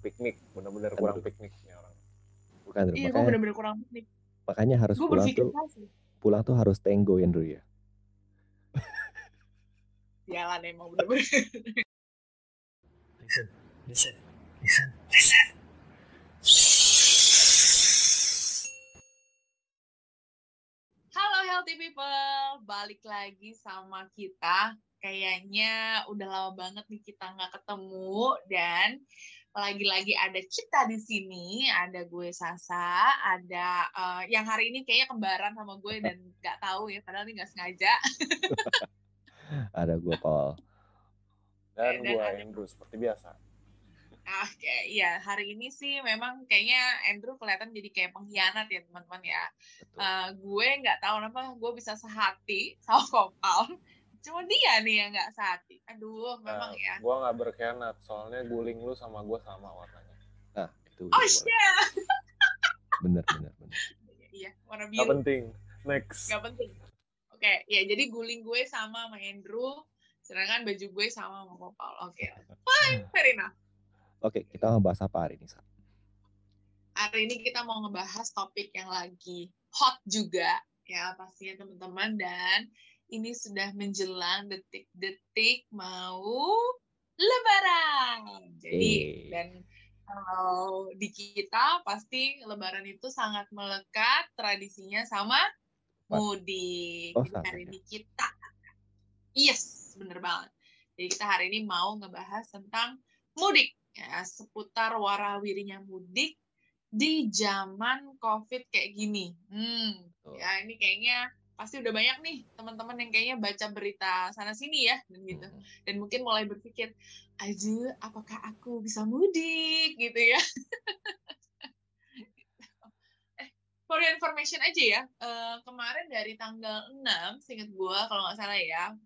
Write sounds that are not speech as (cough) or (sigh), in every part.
piknik bener-bener kurang pikniknya orang bukan Andrew. Iya, gue bener-bener kurang piknik. makanya harus Gue pulang tuh keras sih. pulang tuh harus tenggo ya Andrew ya Jalan emang bener-bener. Listen, listen, listen, listen. Halo healthy people, balik lagi sama kita. Kayaknya udah lama banget nih kita nggak ketemu dan lagi-lagi ada kita di sini, ada gue Sasa, ada eh, yang hari ini kayaknya kembaran sama gue dan nggak tahu ya, padahal ini nggak sengaja. (laughs) ada gue Paul dan Dan ada- Andrew seperti biasa Oke, iya hari ini sih memang kayaknya Andrew kelihatan jadi kayak pengkhianat ya teman-teman ya. betul Eh, gue nggak tahu kenapa gue bisa sehati sama Kopal. Cuma dia nih yang nggak sehati. Aduh, memang Nah, ya. gua nggak berkhianat soalnya guling lu sama gua sama warnanya nah itu Oh shit. bener bener bener Iya, warna biru. penting next Nggak penting. Oke, ya jadi guling gue sama sama Andrew, sedangkan baju gue sama sama Kopal. Oke, fine, fair enough. oke kita ngebahas apa hari ini Sa? Hari ini kita mau ngebahas topik yang lagi hot juga ya pastinya teman-teman dan ini sudah menjelang detik-detik mau lebaran. Jadi Eh. dan kalau di kita pasti lebaran itu sangat melekat tradisinya sama mudik. Oh, hari ya. ini kita yes, bener banget. Jadi kita hari ini mau ngebahas tentang mudik ya seputar warawirinya mudik di zaman covid kayak gini. Hmm, Betul. ya ini kayaknya pasti udah banyak nih teman-teman yang kayaknya baca berita sana sini ya dan gitu. Dan mungkin mulai berpikir aduh apakah aku bisa mudik? gitu ya. (laughs) Eh for your information aja ya eh, kemarin dari tanggal 6 seingat gua kalau nggak salah ya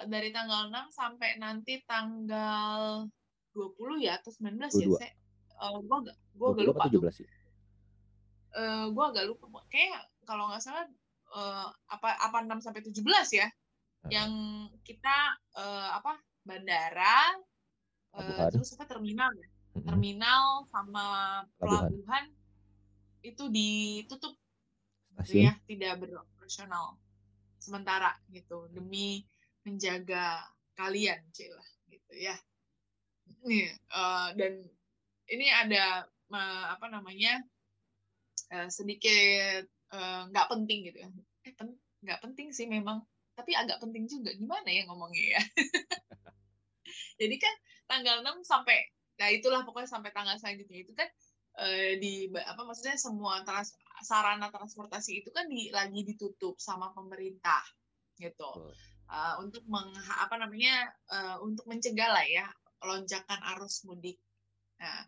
eh, dari tanggal 6 sampai nanti tanggal 20 ya atau 19 ya 22. saya eh, gua agak gua agak 20 lupa. apa tuh 17 sih? Eh gue agak lupa. Kayak kalau nggak salah eh, apa apa 6 sampai 17 ya Nah, yang kita eh, apa bandara Pelabuhan. terus apa terminal ya mm-mm. terminal sama Pelabuhan. pelabuhan itu ditutup gitu ya tidak beroperasional sementara gitu demi menjaga kalian celah gitu ya nih eh, dan ini ada eh, apa namanya eh, sedikit eh, nggak penting gitu ya eh pen- nggak penting sih memang tapi agak penting juga gimana ya ngomongnya ya (laughs) jadi kan tanggal 6 sampai nah itulah pokoknya sampai tanggal selanjutnya itu kan eh, di apa maksudnya semua trans, sarana transportasi itu kan di, lagi ditutup sama pemerintah gitu. Eh, untuk meng, apa namanya eh, untuk mencegah lah ya lonjakan arus mudik. Nah,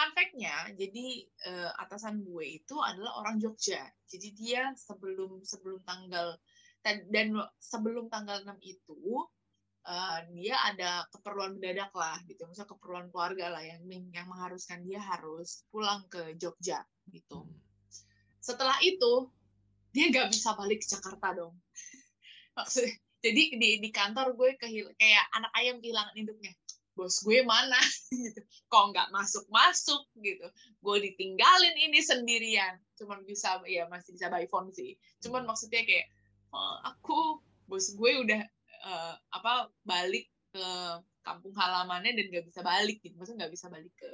fun fact-nya, jadi eh, atasan gue itu adalah orang Jogja. Jadi dia sebelum sebelum tanggal dan, sebelum tanggal 6 itu eh, dia ada keperluan mendadak lah gitu, misalnya keperluan keluarga lah yang yang mengharuskan dia harus pulang ke Jogja gitu Hmm. setelah itu dia nggak bisa balik ke Jakarta dong (laughs) maksudnya jadi di di kantor gue kehil kayak anak ayam kehilangan induknya bos gue mana? (laughs) Gitu. Kok nggak masuk masuk gitu. Gue ditinggalin ini sendirian. Cuman bisa ya masih bisa by phone sih. Cuman maksudnya kayak "Eh, aku bos gue udah eh, apa balik ke kampung halamannya dan nggak bisa balik gitu. Maksudnya nggak bisa balik ke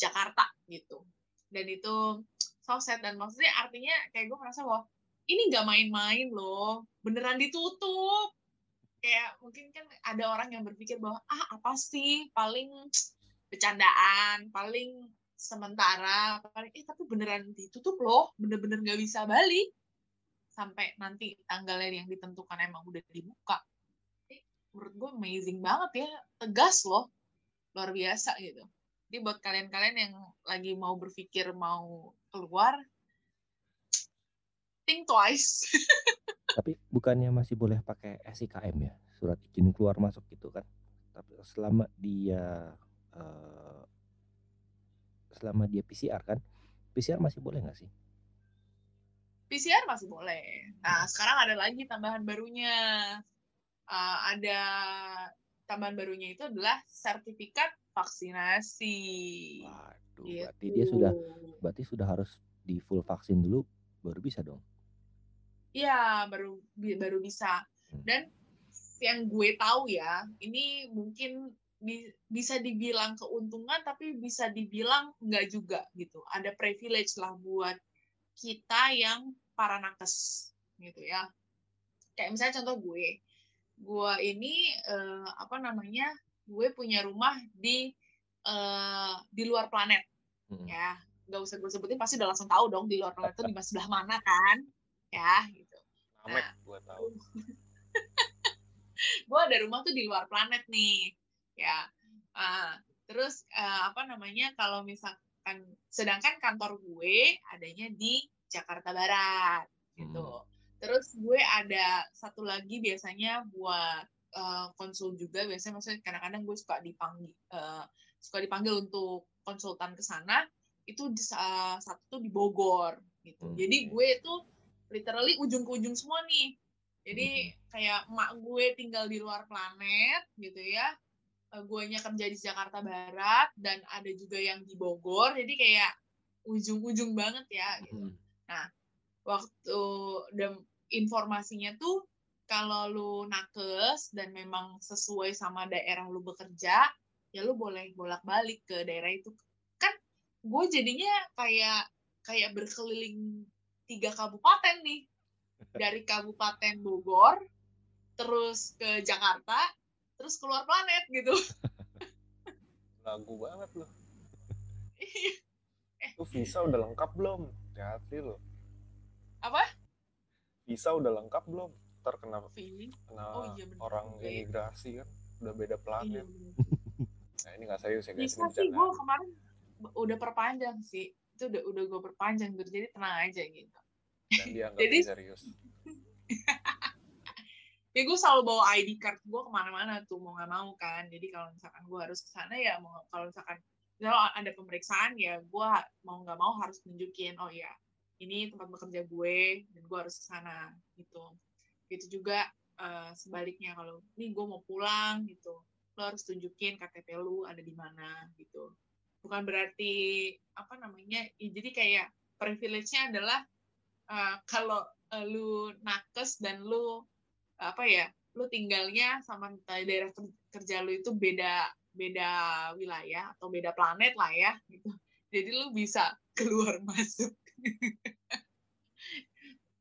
Jakarta gitu. Dan itu so sad dan maksudnya artinya kayak gue merasa bahwa ini nggak main-main loh. Beneran ditutup kayak mungkin kan ada orang yang berpikir bahwa ah apa sih? Paling bercandaan paling sementara paling eh tapi beneran ditutup loh bener-bener nggak bisa balik. Sampai nanti tanggalnya yang ditentukan emang udah dibuka. Eh, menurut gue amazing banget ya. Tegas loh. Luar biasa gitu. Jadi buat kalian-kalian yang lagi mau berpikir mau keluar, think twice. (laughs) tapi bukannya masih boleh pakai SIKM ya surat izin keluar masuk gitu kan tapi selama dia eh, selama dia PCR kan PCR masih boleh nggak sih PCR masih boleh. Nah, sekarang ada lagi tambahan barunya. Uh, ada tambahan barunya itu adalah sertifikat vaksinasi. Waduh, Gitu. berarti dia sudah berarti sudah harus di full vaksin dulu baru bisa dong. Iya, baru bi- baru bisa. Hmm. Dan yang gue tahu ya, ini mungkin bi- bisa dibilang keuntungan tapi bisa dibilang enggak juga gitu. Ada privilege lah buat kita yang para nakes gitu ya. Kayak misalnya contoh gue. Gue ini eh, apa namanya? Gue punya rumah di eh, di luar planet Mm-mm. ya nggak usah gue sebutin pasti udah langsung tahu dong di luar planet itu di sebelah mana kan ya gitu Namek Nah. gue tahu. (laughs) gue ada rumah tuh di luar planet nih ya Ah, terus eh, apa namanya kalau misalkan sedangkan kantor gue adanya di Jakarta Barat gitu terus gue ada satu lagi biasanya buat eh, konsul juga biasanya maksudnya kadang-kadang gue suka dipanggil eh, suka dipanggil untuk konsultan ke sana itu di, sa- satu tuh di Bogor gitu Hmm. jadi gue itu literally ujung ke ujung semua nih. Jadi kayak emak gue tinggal di luar planet gitu ya. Eh, guanya kerja di Jakarta Barat dan ada juga yang di Bogor. Jadi kayak ujung-ujung banget ya gitu. Mm. waktu dan informasinya tuh kalau lu nakes dan memang sesuai sama daerah lu bekerja ya lu boleh bolak-balik ke daerah itu. Kan gue jadinya kayak kayak berkeliling tiga kabupaten nih dari kabupaten Bogor terus ke Jakarta terus keluar planet gitu (laughs) Lagu banget lo. Lu visa udah lengkap belum? Hati-hati lo. apa Visa udah lengkap belum? Ntar kena, kena Oh iya, bener orang juga ya. imigrasi kan. Udah beda iya planet. bener. Nah ini gak serius ya guys. Ini sih gue kemarin udah perpanjang sih itu udah udah gue perpanjang gitu jadi tenang aja gitu. Dan dia Jadi- serius. (laughs) ya gue selalu bawa ID card gue ke mana-mana tuh mau nggak mau kan. Jadi kalau misalkan gue harus ke sana ya mau kalau misalkan kalau ada pemeriksaan ya gue mau nggak mau harus tunjukin oh ya ini tempat bekerja gue dan gue harus ke sana gitu. Gitu juga eh, sebaliknya kalau ini gue mau pulang gitu. Lo harus tunjukin KTP lu ada di mana gitu bukan berarti apa namanya ya, jadi kayak privilege-nya adalah eh, kalau eh, lu nakes dan lu apa ya lu tinggalnya sama daerah ker- kerja lu itu beda beda wilayah atau beda planet lah ya gitu jadi lu bisa (laughs) keluar masuk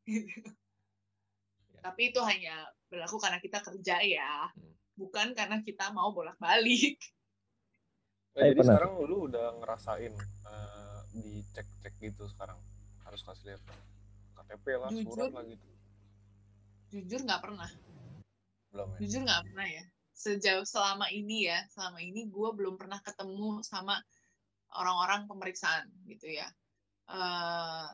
Gitu. Ya. tapi itu hanya berlaku karena kita kerja ya Hmm. bukan karena kita mau bolak balik Nah, Eh, jadi pernah. sekarang lu udah ngerasain eh, dicek-cek gitu sekarang. Harus kasih lihat KTP lah, Jujur. surat lah gitu. jujur nggak pernah Belum ya? jujur nggak pernah ya sejauh selama ini ya selama ini gue belum pernah ketemu sama orang-orang pemeriksaan gitu ya Eh,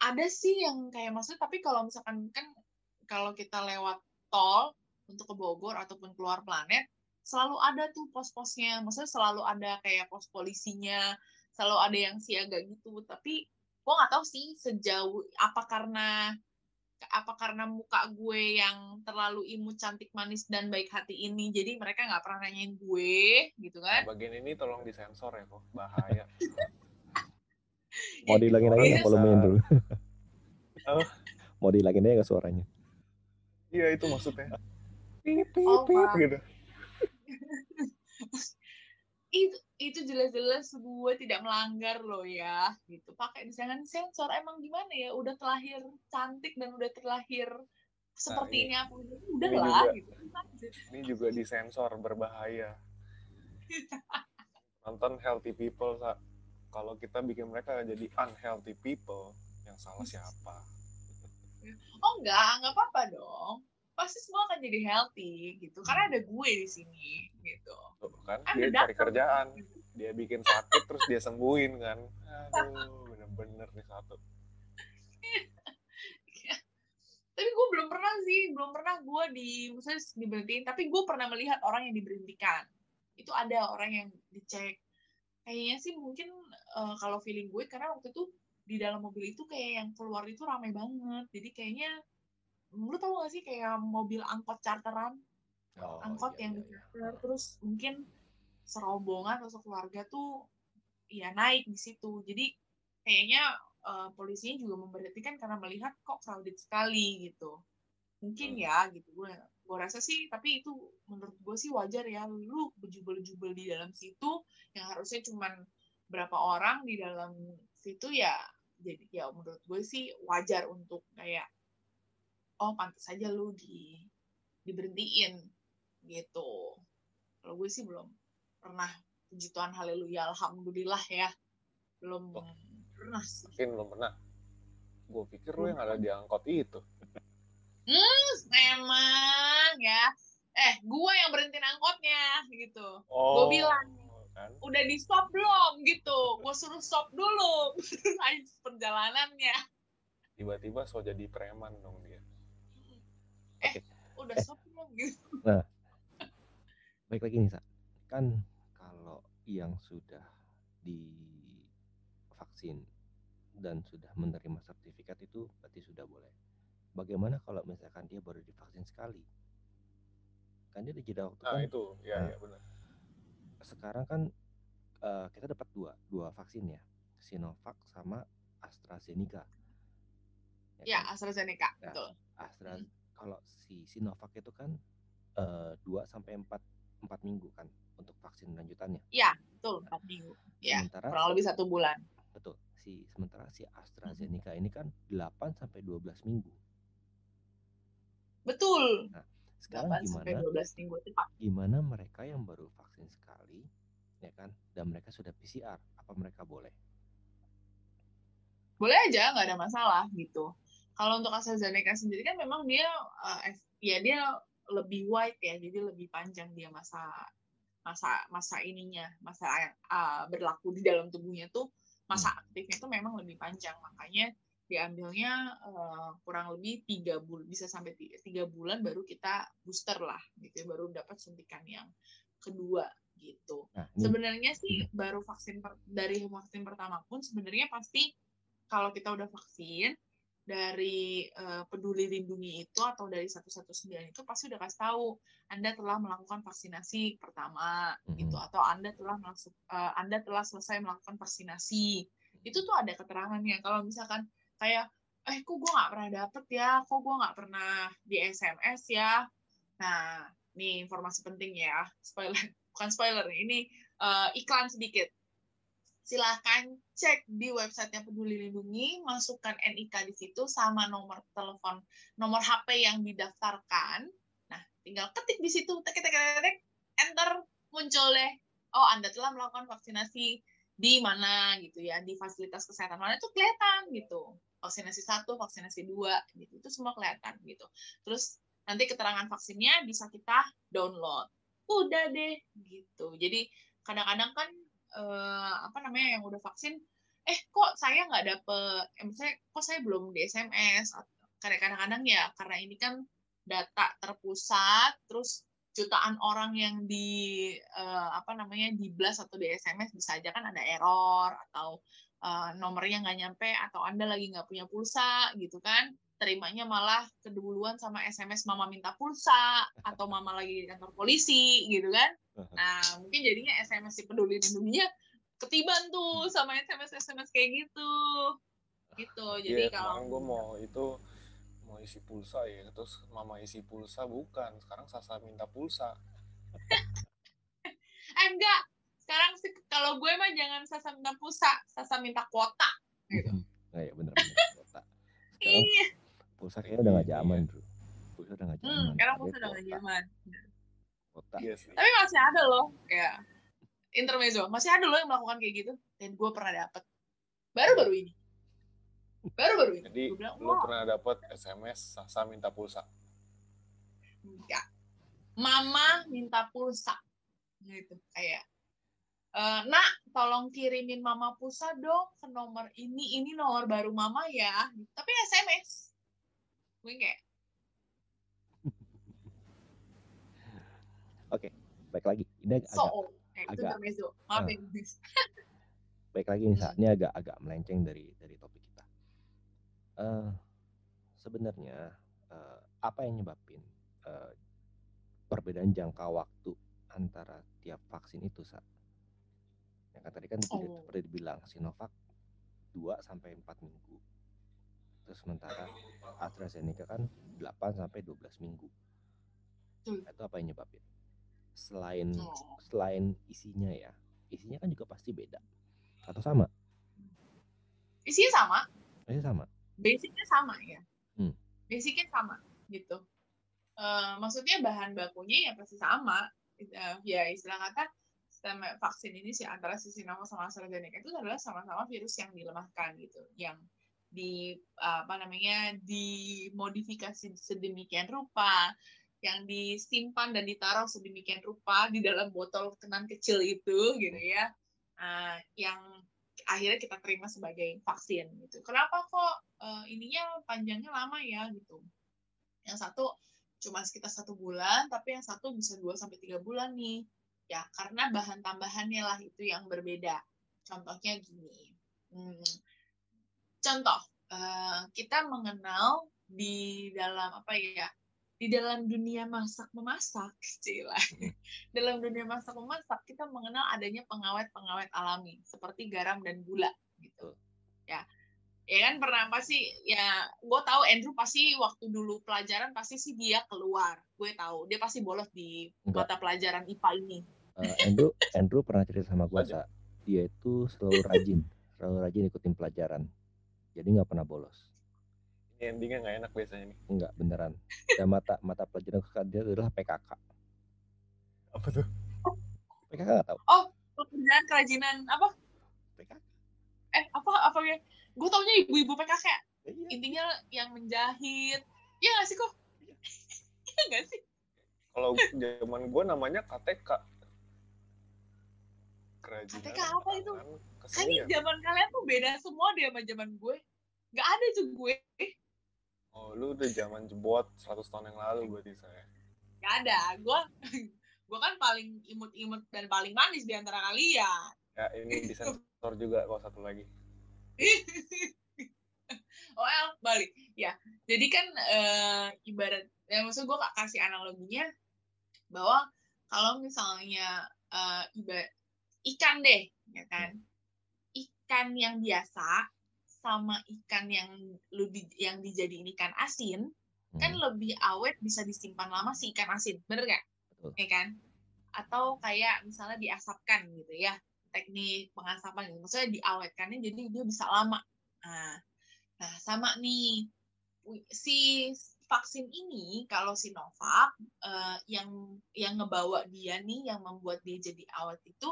ada sih yang kayak maksudnya tapi kalau misalkan kan kalau kita lewat tol untuk ke Bogor ataupun keluar planet selalu ada tuh pos-posnya maksudnya selalu ada kayak pos polisinya selalu ada yang siaga gitu tapi gue nggak tahu sih sejauh apa karena apa karena muka gue yang terlalu imut cantik manis dan baik hati ini jadi mereka nggak pernah nanyain gue gitu kan Nah, bagian ini tolong disensor ya kok, bahaya. (laughs) Mau dihilangin aja Iya. nggak volumenya dulu. (laughs) Mau dihilangin aja nggak suaranya? Iya itu maksudnya. Pip, pip, Oh, pip, Gitu. (laughs) itu itu jelas-jelas gue tidak melanggar loh ya gitu pakai jangan sensor emang gimana ya udah terlahir cantik dan udah terlahir seperti ini- ini apa udah ini lah juga. gitu Ini juga disensor berbahaya. (laughs) Nonton healthy people. Kalau kita bikin mereka jadi unhealthy people, yang salah siapa? oh enggak nggak apa-apa dong pasti semua akan jadi healthy gitu karena ada gue di sini gitu. Tuh, kan Kan dia cari kerjaan. Dia bikin sakit terus dia sembuhin kan. Aduh, bener-bener nih satu. tapi gue belum pernah sih belum pernah gue di misalnya diberhentiin. Tapi gue pernah melihat orang yang diberhentikan. Itu ada orang yang dicek. Kayaknya sih mungkin eh, kalau feeling gue karena waktu itu di dalam mobil itu kayak yang keluar itu ramai banget. Jadi kayaknya lu tau gak sih kayak mobil angkot charteran Oh, angkot iya, yang iya, iya. terus mungkin serombongan atau sekeluarga tuh ya naik di situ. Jadi kayaknya uh, polisinya juga memberhentikan karena melihat kok crowded sekali gitu. Mungkin Hmm. ya gitu gue gue rasa sih tapi itu menurut gue sih wajar ya lu bejubel-jubel di dalam situ yang harusnya cuman berapa orang di dalam situ ya jadi ya menurut gue sih wajar untuk kayak oh pantas saja lu di diberhentiin gitu kalau gue sih belum pernah puji Tuhan haleluya alhamdulillah ya belum Oh. pernah sih Mungkin belum pernah. Gue pikir lu yang ada di angkot itu. memang ya eh gue yang berhentiin angkotnya gitu Oh. bilang. Kan? udah di stop belum gitu gue suruh stop dulu (laughs) lanjut perjalanannya Tiba-tiba so jadi preman dong dia. eh udah stop belum gitu Baik lagi nih, Sa. Kan kalau yang sudah divaksin dan sudah menerima sertifikat itu berarti sudah boleh. Bagaimana kalau misalkan dia baru divaksin sekali? Kan dia ada jeda waktu Nah kan. itu, ya Nah. ya benar. Sekarang kan eh, kita dapat dua, dua vaksin ya. Sinovac sama AstraZeneca. ya kan? AstraZeneca Nah, betul Astra Hmm. kalau si Sinovac itu kan eh, 2 sampai 4 4 minggu kan untuk vaksin lanjutannya. betul empat minggu ya Sementara kurang lebih satu bulan betul si sementara si AstraZeneca ini kan 8 sampai 12 minggu. betul Sekarang 8 sampai gimana 12 minggu cepat gimana mereka yang baru vaksin sekali ya kan dan mereka sudah PCR apa mereka boleh? boleh aja nggak ada masalah gitu kalau untuk AstraZeneca sendiri kan memang dia uh, ya dia lebih wide ya jadi lebih panjang dia masa masa masa ininya masa uh, berlaku di dalam tubuhnya tuh masa aktifnya itu memang lebih panjang. Makanya diambilnya uh, kurang lebih tiga bulan bisa sampai tiga, bulan baru kita booster lah gitu ya, baru dapat suntikan yang kedua gitu. Nah, sebenarnya sih baru vaksin per- dari vaksin pertama pun sebenarnya pasti kalau kita udah vaksin dari eh, peduli lindungi itu atau dari 119 itu pasti udah kasih tahu Anda telah melakukan vaksinasi pertama Mhm. gitu atau Anda telah masuk eh, Anda telah selesai melakukan vaksinasi. Itu tuh ada keterangannya. Kalau misalkan kayak eh kok gue nggak pernah dapet ya? Kok gue nggak pernah di SMS ya? Nah ini informasi penting ya. Spoiler (laughs) bukan spoiler ini eh, iklan sedikit silakan cek di websitenya Peduli Lindungi, masukkan NIK di situ sama nomor telepon, nomor HP yang didaftarkan. Nah, tinggal ketik di situ, tek tek, tek, enter muncul deh. Oh, Anda telah melakukan vaksinasi di mana gitu ya, di fasilitas kesehatan mana itu kelihatan gitu. Vaksinasi satu, vaksinasi dua, gitu. Itu semua kelihatan gitu. Terus nanti keterangan vaksinnya bisa kita download. Udah deh gitu. Jadi kadang-kadang kan eh, apa namanya yang udah vaksin eh kok saya nggak dapet eh, misalnya kok saya belum di SMS Kadang- kadang-kadang ya karena ini kan data terpusat terus jutaan orang yang di eh, apa namanya di blast atau di SMS bisa aja kan ada error atau eh, nomornya nggak nyampe atau anda lagi nggak punya pulsa gitu kan terimanya malah keduluan sama SMS mama minta pulsa atau mama lagi di kantor polisi gitu kan Nah, mungkin jadinya SMS si peduli lindunginya ketiban tuh sama SMS-SMS kayak gitu. Gitu. Jadi Iya, kalau gue mau itu mau isi pulsa ya, terus mama isi pulsa bukan, sekarang Sasa minta pulsa. (laughs) eh enggak, sekarang sih kalau gue mah jangan sasa minta pulsa, sasa minta kuota. Gitu. Nah, ya bener bener. Sekarang Iya. Pulsa kayaknya udah nggak zaman, Bro. Pulsa udah nggak zaman. Hmm, sekarang Ada pulsa udah nggak kuota. zaman. Kota. Iya sih. Tapi masih ada loh, ya intermezzo. Masih ada loh yang melakukan kayak gitu. Dan gue pernah dapet. Baru-baru ini. Baru-baru ini. Jadi Gue bilang, lu wah, pernah dapat SMS Sasa minta pulsa. enggak. Mama minta pulsa. Gitu, kayak "Eh, nak, tolong kirimin mama pulsa dong ke nomor ini. Ini nomor baru mama ya. Tapi SMS. Gue kayak, (laughs) Oke, baik lagi. Ini agak, so. Eh, itu agak- intermezzo. Maaf ya, guys. (laughs) baik lagi saat ini agak agak melenceng dari dari topik kita. Eh sebenarnya eh, apa yang nyebabin eh, perbedaan jangka waktu antara tiap vaksin itu sa yang kan tadi kan Oh. seperti dibilang Sinovac 2 sampai 4 minggu terus sementara AstraZeneca kan 8 sampai 12 minggu Betul. itu apa yang nyebabin selain Oh. selain isinya ya isinya kan juga pasti beda atau sama Isinya sama, Pasti sama basicnya sama ya. Hmm. Basicnya sama gitu. Eh, maksudnya bahan bakunya ya pasti sama. Eh, ya istilah kata vaksin ini sih antara si Sinovac sama AstraZeneca itu adalah sama-sama virus yang dilemahkan gitu, yang di apa namanya dimodifikasi sedemikian rupa, yang disimpan dan ditaruh sedemikian rupa di dalam botol kenan kecil itu gitu ya, Eh, yang akhirnya kita terima sebagai vaksin gitu. Kenapa kok eh, ininya panjangnya lama ya gitu? Yang satu cuma sekitar satu bulan, tapi yang satu bisa 2 sampai tiga bulan nih. Ya karena bahan tambahannya lah itu yang berbeda. Contohnya gini, hmm, contoh eh, kita mengenal di dalam apa ya? Di dalam dunia masak memasak, cila. (laughs) dalam dunia masak memasak kita mengenal adanya pengawet-pengawet alami seperti garam dan gula gitu ya ya kan pernah pasti ya gue tahu Andrew pasti waktu dulu pelajaran pasti sih dia keluar gue tahu dia pasti bolos di Enggak. mata pelajaran IPA ini Eh, Andrew Andrew pernah cerita sama. Sa. dia itu selalu rajin selalu rajin ikutin pelajaran jadi nggak pernah bolos. Ini endingnya nggak enak biasanya nih. Enggak beneran. Dan mata mata pelajaran kesukaan dia adalah PKK Apa tuh? PKK nggak tahu. Pekerjaan kerajinan apa? PKK eh apa apa ya? Gue taunya ibu-ibu PKK iya. Intinya yang menjahit. Ya nggak sih kok? Ya (laughs) nggak sih? Kalau zaman gue namanya KTK. Kerajinan. KTK apa itu? kayaknya kesenian. zaman kalian tuh beda semua deh sama zaman gue nggak ada tuh gue Oh, lu udah zaman jebot 100 tahun yang lalu berarti saya. Gak ada. Gue (laughs) gue kan paling imut-imut dan paling manis di antara kalian. Ya, ini disensor juga kok satu lagi. (laughs) oh, El, balik. Ya, jadi kan eh, ibarat, ya maksud gue kasih analoginya bahwa kalau misalnya eh, ibarat ikan deh, ya kan, ikan yang biasa sama ikan yang lu di, yang dijadiin ikan asin kan Hmm, lebih awet bisa disimpan lama si ikan asin, bener nggak? Betul. Ya kan? Atau kayak misalnya diasapkan gitu ya, teknik pengasapan gitu. Maksudnya diawetkannya jadi dia bisa lama. Nah, nah sama nih si vaksin ini kalau Sinovac eh, yang yang ngebawa dia nih, yang membuat dia jadi awet itu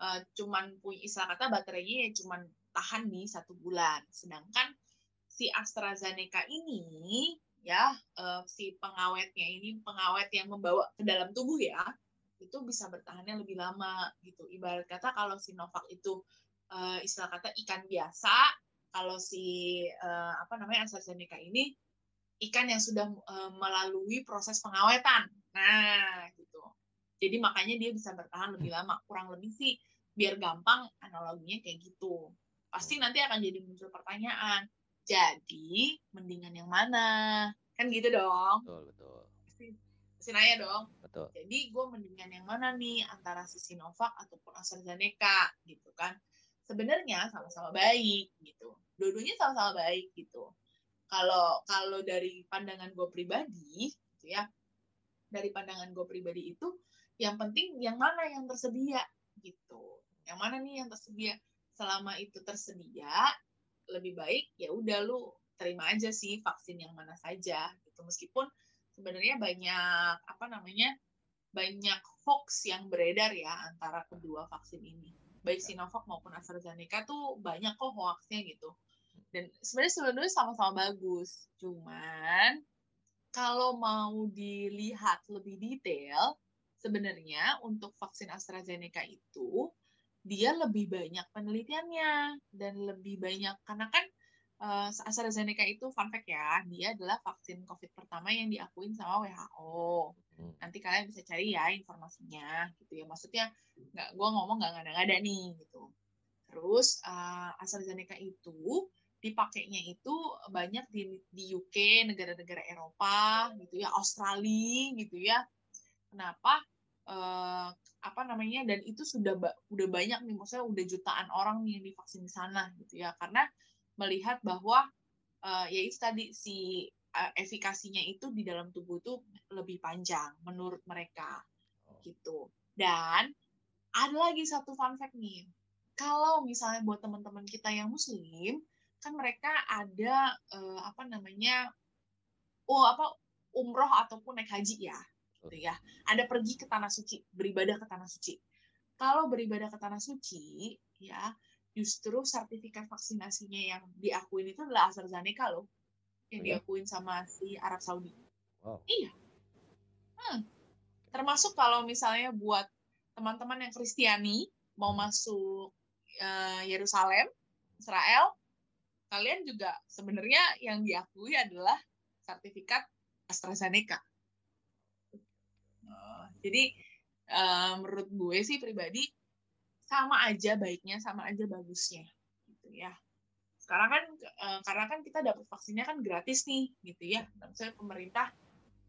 eh, cuman punya istilah kata baterainya ya cuman tahan di satu bulan. Sedangkan si AstraZeneca ini ya eh, si pengawetnya ini pengawet yang membawa ke dalam tubuh ya itu bisa bertahannya lebih lama gitu. Ibarat kata kalau Sinovac itu eh, istilah kata ikan biasa kalau si eh, apa namanya AstraZeneca ini ikan yang sudah eh, melalui proses pengawetan. Nah gitu. Jadi makanya dia bisa bertahan lebih lama. Kurang lebih sih biar gampang analoginya kayak gitu. Pasti nanti akan jadi muncul pertanyaan jadi mendingan yang mana? Kan gitu dong. Betul betul. Pasti pasti nanya dong. Betul. Jadi gue mendingan yang mana nih antara si Sinovac ataupun AstraZeneca? Gitu kan. Sebenarnya sama-sama baik gitu. Dua-duanya sama-sama baik gitu. Kalau kalau dari pandangan gue pribadi gitu ya dari pandangan gue pribadi itu yang penting yang mana yang tersedia gitu yang mana nih yang tersedia? Selama itu tersedia lebih baik ya udah lu terima aja sih vaksin yang mana saja gitu. Meskipun sebenarnya banyak apa namanya banyak hoax yang beredar ya antara kedua vaksin ini. Baik Sinovac maupun AstraZeneca tuh banyak kok hoaxnya gitu. Dan sebenarnya sebenarnya sama-sama bagus cuman kalau mau dilihat lebih detail sebenarnya untuk vaksin AstraZeneca itu dia lebih banyak penelitiannya dan lebih banyak karena kan uh, AstraZeneca itu fun fact ya dia adalah vaksin COVID pertama yang diakuin sama WHO Hmm. nanti kalian bisa cari ya informasinya gitu ya. Maksudnya nggak gue ngomong nggak ngada-ngada nih gitu. Terus uh, AstraZeneca itu dipakainya itu banyak di, di UK negara-negara Eropa gitu ya Australia gitu ya. Kenapa eh, apa namanya dan itu sudah ba- udah banyak nih maksudnya udah jutaan orang nih yang divaksin di sana gitu ya. Karena melihat bahwa eh, ya itu tadi si eh, efikasinya itu di dalam tubuh itu lebih panjang menurut mereka gitu. Dan ada lagi satu fun fact nih. Kalau misalnya buat teman-teman kita yang muslim kan mereka ada eh, apa namanya oh apa umroh ataupun naik haji ya gitu ya ada pergi ke tanah suci beribadah ke tanah suci kalau beribadah ke tanah suci ya justru sertifikat vaksinasinya yang diakuin itu adalah AstraZeneca loh yang Oh ya? diakuin sama si Arab Saudi Wow. iya Hmm. termasuk kalau misalnya buat teman-teman yang Kristiani mau masuk eh, Yerusalem Israel kalian juga sebenarnya yang diakui adalah sertifikat AstraZeneca. Jadi eh, menurut gue sih pribadi sama aja baiknya, sama aja bagusnya, gitu ya. Sekarang kan eh, karena kan kita dapat vaksinnya kan gratis nih, gitu ya. Maksudnya pemerintah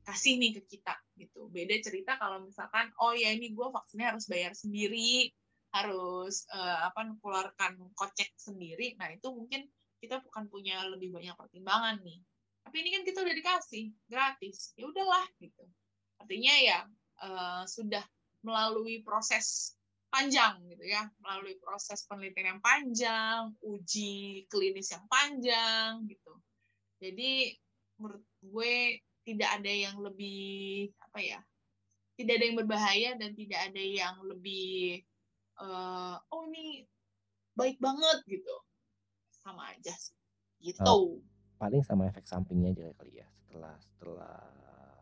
kasih nih ke kita, gitu. Beda cerita kalau misalkan, oh ya ini gue vaksinnya harus bayar sendiri, harus eh, apa keluarkan kocek sendiri. Nah itu mungkin kita bukan punya lebih banyak pertimbangan nih. Tapi ini kan kita udah dikasih gratis, ya udahlah gitu. Artinya ya eh, sudah melalui proses panjang gitu ya, melalui proses penelitian yang panjang, uji klinis yang panjang gitu. Jadi menurut gue tidak ada yang lebih apa ya, tidak ada yang berbahaya dan tidak ada yang lebih eh, oh ini baik banget gitu, sama aja gitu. paling sama efek sampingnya aja kali ya setelah setelah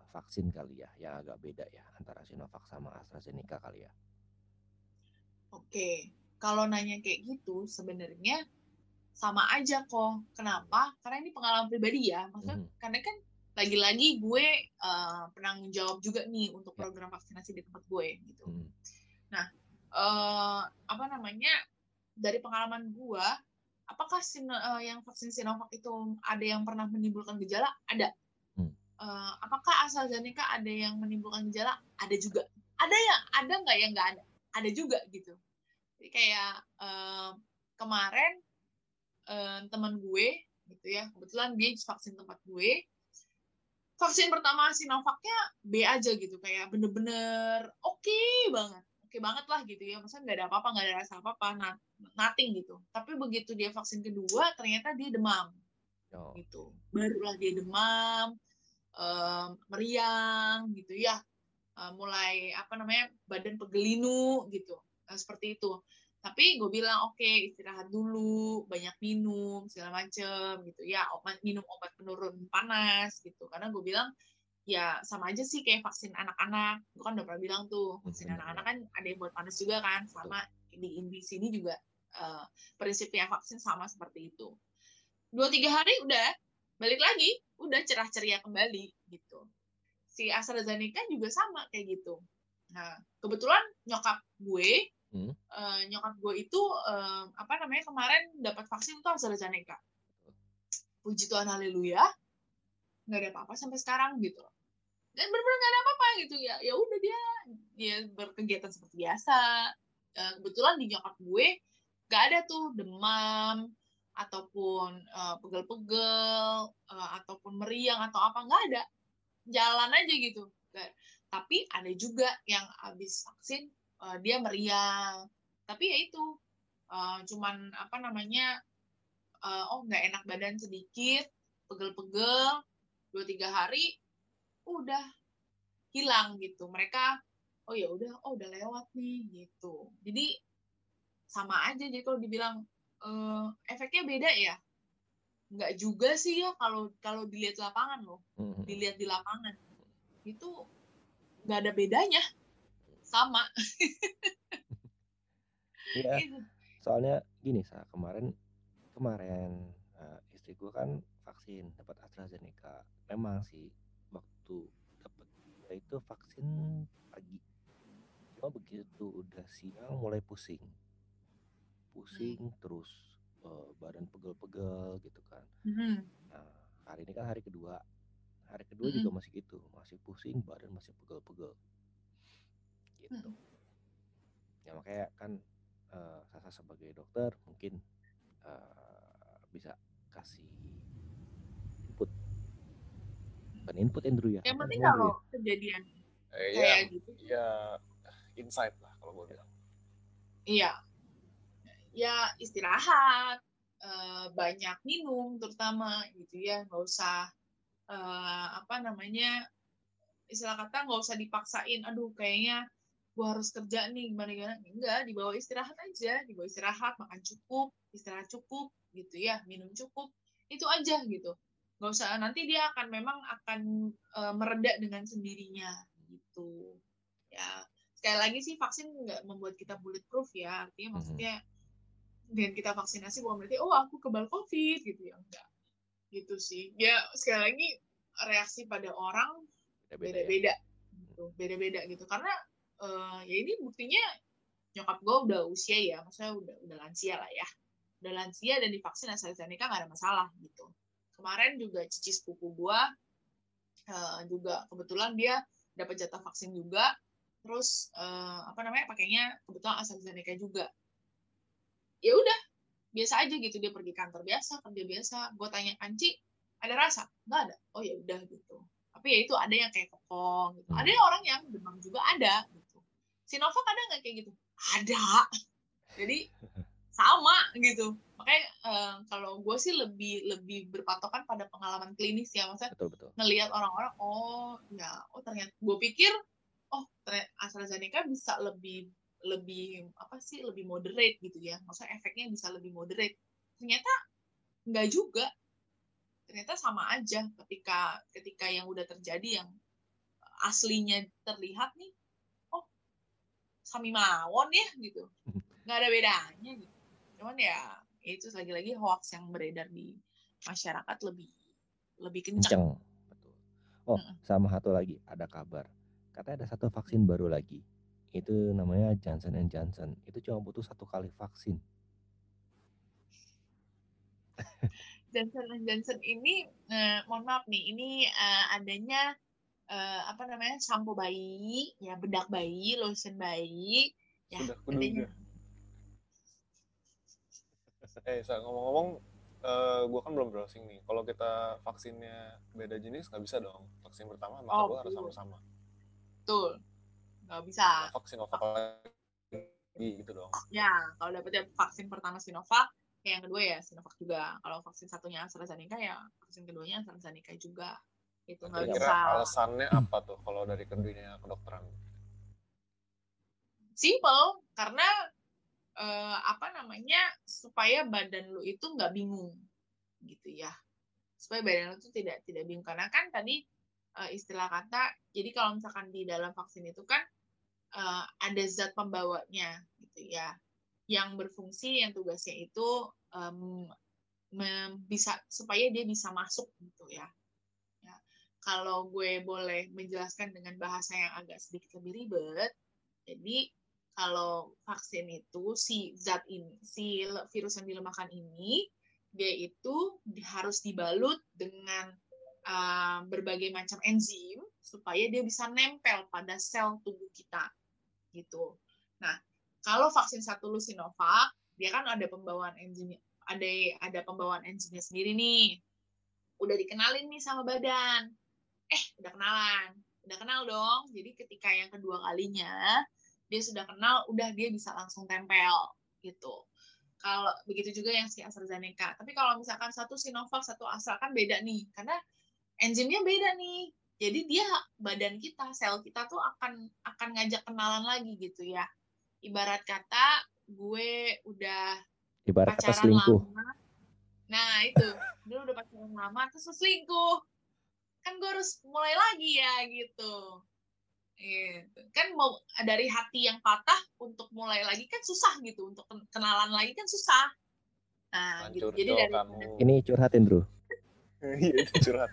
vaksin kali ya yang agak beda ya antara Sinovac sama AstraZeneca kali ya Oke, kalau nanya kayak gitu sebenarnya sama aja kok. Kenapa? Karena ini pengalaman pribadi ya. Maksudnya Mhm. karena kan lagi-lagi gue eh, penanggung jawab juga nih untuk Ya. program vaksinasi di tempat gue gitu. Hmm. eh apa namanya? Dari pengalaman gue, apakah Sino- eh, yang vaksin Sinovac itu ada yang pernah menimbulkan gejala? Ada. Eh, apakah AstraZeneca ada yang menimbulkan gejala? Ada juga. Ada yang ada nggak yang nggak ada? Ada juga gitu. Jadi kayak eh, kemarin eh, teman gue gitu ya, kebetulan dia vaksin tempat gue. Vaksin pertama Sinovacnya B aja gitu, kayak bener-bener oke banget, oke banget lah gitu ya. Maksudnya nggak ada apa-apa, nggak ada rasa apa-apa, nah, nothing gitu. Tapi begitu dia vaksin kedua, ternyata dia demam Oh, gitu. Barulah dia demam, em, meriang gitu ya. Eh, mulai apa namanya badan pegelinu gitu. Nah, seperti itu. Tapi gue bilang oke istirahat dulu, banyak minum segala macem gitu ya. Obat minum obat penurun panas gitu. Karena gue bilang ya sama aja sih kayak vaksin anak-anak. Gue kan udah pernah bilang tuh vaksin anak-anak kan ada yang buat panas juga kan. Sama di di sini juga eh, prinsipnya vaksin sama seperti itu dua tiga hari udah balik lagi udah cerah ceria kembali gitu. Si AstraZeneca juga sama kayak gitu. Nah kebetulan nyokap gue Hmm. eh, nyokap gue itu eh, apa namanya kemarin dapat vaksin itu AstraZeneca. Puji Tuhan haleluya. Nggak ada apa-apa sampai sekarang gitu. Dan benar-benar nggak ada apa-apa gitu. Ya ya udah dia dia berkegiatan seperti biasa. Eh, kebetulan di nyokap gue nggak ada tuh demam ataupun eh, pegel-pegel eh, ataupun meriang atau apa nggak ada. Jalan aja gitu. Nggak- tapi ada juga yang habis vaksin eh, dia meriang. Tapi ya itu eh, cuman apa namanya eh, oh nggak enak badan sedikit pegel-pegel dua tiga hari udah hilang gitu. Mereka oh ya udah oh udah lewat nih gitu. Jadi sama aja jadi kalau dibilang eh, efeknya beda ya nggak juga sih ya kalau kalau dilihat lapangan loh Mhm. dilihat di lapangan itu nggak ada bedanya sama (laughs) Iya, Gitu. soalnya gini sa kemarin kemarin eh, istri gue kan vaksin dapat AstraZeneca. Memang sih waktu dapat itu vaksin pagi. Cuma begitu udah siang mulai pusing, pusing terus eh, badan pegel-pegel gitu kan. Mhm. Nah hari ini kan hari kedua, hari kedua juga Mm-mm. masih gitu, masih pusing, badan masih pegel-pegel. gitu. Mm. ya makanya kan eh, Sasa sebagai dokter mungkin eh, bisa kasih input. Bukan input Andrew ya. Yang penting kalau kejadian eh, kayak ya gitu, ya insight lah kalau gue bilang. Iya, ya istirahat, eh, banyak minum terutama gitu ya, nggak usah eh, apa namanya istilah kata nggak usah dipaksain. Aduh, kayaknya gua harus kerja nih gimana gimana. Enggak, dibawa istirahat aja, dibawa istirahat, makan cukup, istirahat cukup gitu ya, minum cukup, itu aja gitu. Nggak usah nanti dia akan memang akan eh, mereda dengan sendirinya gitu. Ya, sekali lagi sih vaksin nggak membuat kita bulletproof ya, artinya Mhm. maksudnya dengan kita vaksinasi bukan berarti oh aku kebal covid gitu ya enggak. Gitu sih. Ya sekali lagi reaksi pada orang beda-beda ya. gitu. Beda-beda gitu. Karena eh, ya ini buktinya nyokap gue udah usia ya maksudnya udah udah lansia lah ya. Udah lansia dan divaksin AstraZeneca nggak ada masalah gitu. Kemarin juga cici sepupu gue eh, juga kebetulan dia dapat jatah vaksin juga. Terus eh, apa namanya pakainya kebetulan AstraZeneca juga ya udah biasa aja gitu dia pergi kantor biasa kerja biasa. Gue tanya Anci ada rasa? Nggak ada. Oh ya udah gitu. Tapi ya itu ada yang kayak kekong gitu. Ada yang orang yang demam juga ada gitu. Sinovac ada nggak kayak gitu. Ada. Jadi sama gitu. Makanya eh, kalau gue sih lebih lebih berpatokan pada pengalaman klinis ya maksudnya betul betul. ngelihat orang-orang oh ya oh ternyata gue pikir oh ternyata AstraZeneca bisa lebih lebih apa sih lebih moderate gitu ya. Maksudnya efeknya bisa lebih moderate. Ternyata nggak juga. Ternyata sama aja ketika ketika yang udah terjadi yang aslinya terlihat nih oh sami mawon ya gitu. (laughs) Nggak ada bedanya gitu. Cuman ya itu lagi-lagi hoax yang beredar di masyarakat lebih lebih kencang kenceng betul. Oh sama satu lagi ada kabar. Katanya ada satu vaksin baru lagi itu namanya Johnson and Johnson. Itu cuma butuh satu kali vaksin. Johnson Johnson ini eh, mohon maaf nih ini eh, adanya eh, apa namanya sampo bayi ya bedak bayi lotion bayi ya sudah adanya. eh saya ngomong-ngomong eh gue kan belum browsing nih. Kalau kita vaksinnya beda jenis nggak bisa dong. Vaksin pertama sama Oh, kedua harus sama-sama. Betul nggak bisa. Vaksin Sinovac lagi gitu dong. Ya kalau dapetnya vaksin pertama Sinovac ya yang kedua ya Sinovac juga. Kalau vaksin satunya AstraZeneca ya vaksin keduanya AstraZeneca juga. Itu nggak bisa. alasannya apa tuh kalau dari dunia kedokteran? Simple karena eh, apa namanya supaya badan lu itu nggak bingung gitu ya. Supaya badan lu itu tidak tidak bingung. Karena kan tadi eh, istilah kata jadi kalau misalkan di dalam vaksin itu kan eh, ada zat pembawanya gitu ya yang berfungsi yang tugasnya itu mem- bisa supaya dia bisa masuk gitu ya Ya. kalau gue boleh menjelaskan dengan bahasa yang agak sedikit lebih ribet jadi kalau vaksin itu si zat ini, si virus yang dilemahkan ini, dia itu harus dibalut dengan uh, berbagai macam enzim supaya dia bisa nempel pada sel tubuh kita, gitu. Nah, kalau vaksin satu lu Sinovac, dia kan ada pembawaan enzim, ada ada pembawaan enzimnya sendiri nih. Udah dikenalin nih sama badan. Eh, udah kenalan. Udah kenal dong. Jadi ketika yang kedua kalinya, dia sudah kenal, udah dia bisa langsung tempel gitu. Kalau begitu juga yang si AstraZeneca. Tapi kalau misalkan satu Sinovac, satu Astra kan beda nih, karena enzimnya beda nih. Jadi dia badan kita, sel kita tuh akan akan ngajak kenalan lagi gitu ya. Ibarat kata gue udah ibarat kata pacaran selingkuh lama. Nah itu, dulu udah pacaran lama terus selingkuh. Kan gue harus mulai lagi ya gitu. Gitu. Kan mau dari hati yang patah untuk mulai lagi kan susah gitu, untuk ken- kenalan lagi kan susah. Nah, gitu. Jadi dari kamu ini curhatin bro (laughs) iya curhat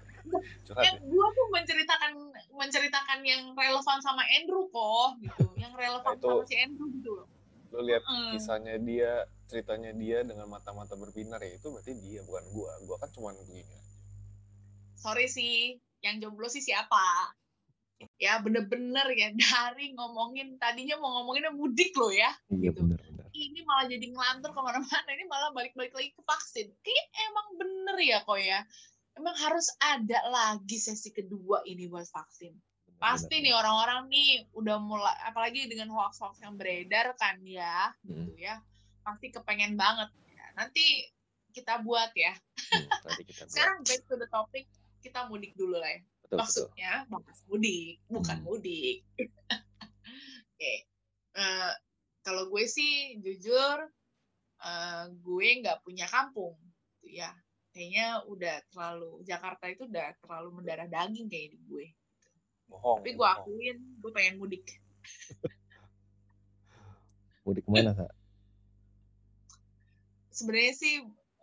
ya gue tuh menceritakan menceritakan yang relevan sama Andrew kok gitu, yang relevan Nah, itu- sama si Andrew gitu loh. lo lihat Mm. kisahnya dia ceritanya dia dengan mata-mata berbinar ya itu berarti dia bukan gua gua kan cuma begini Sorry sih, yang jomblo sih siapa? ya bener-bener ya dari ngomongin tadinya mau ngomonginnya mudik loh ya Iya Gitu. benar-benar. ini malah jadi ngelantur ke mana-mana ini malah balik-balik lagi ke vaksin kayak emang bener ya kok ya emang harus ada lagi sesi kedua ini buat vaksin. Pasti nih orang-orang nih udah mulai apalagi dengan hoax-hoax yang beredar kan ya Mm, gitu ya pasti kepengen banget Ya, nanti kita buat ya. Mm, nanti kita buat. sekarang back to the topic kita mudik dulu lah ya Betul, betul. maksudnya bahas mudik bukan Hmm. mudik. (laughs) Oke Eh, kalau gue sih jujur eh, gue nggak punya kampung gitu ya kayaknya udah terlalu Jakarta itu udah terlalu mendarah daging kayak di gue bohong tapi gue bohong. akuin gue pengen mudik (laughs) Mudik ke mana kak? sebenarnya sih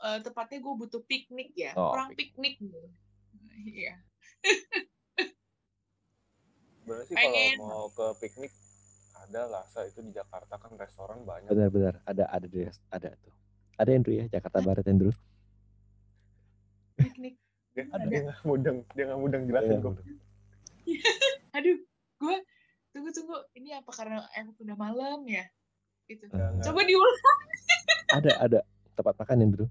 eh, tepatnya gue butuh piknik ya Oh, kurang piknik. gue (laughs) iya Sebenarnya sih Pengen. kalau mau ke piknik ada lah Sa. itu di Jakarta kan restoran banyak Benar-benar ada ada di ada tuh. Ada Andrew ya Jakarta Barat Andrew. Piknik. Dia Ada. dia nggak mudeng dia nggak mudeng jelasin kok (laughs) aduh gue tunggu tunggu. Ini apa karena emang udah malam ya? Gitu. Eh, coba diulang. (laughs) Ada ada tempat makan Andrew.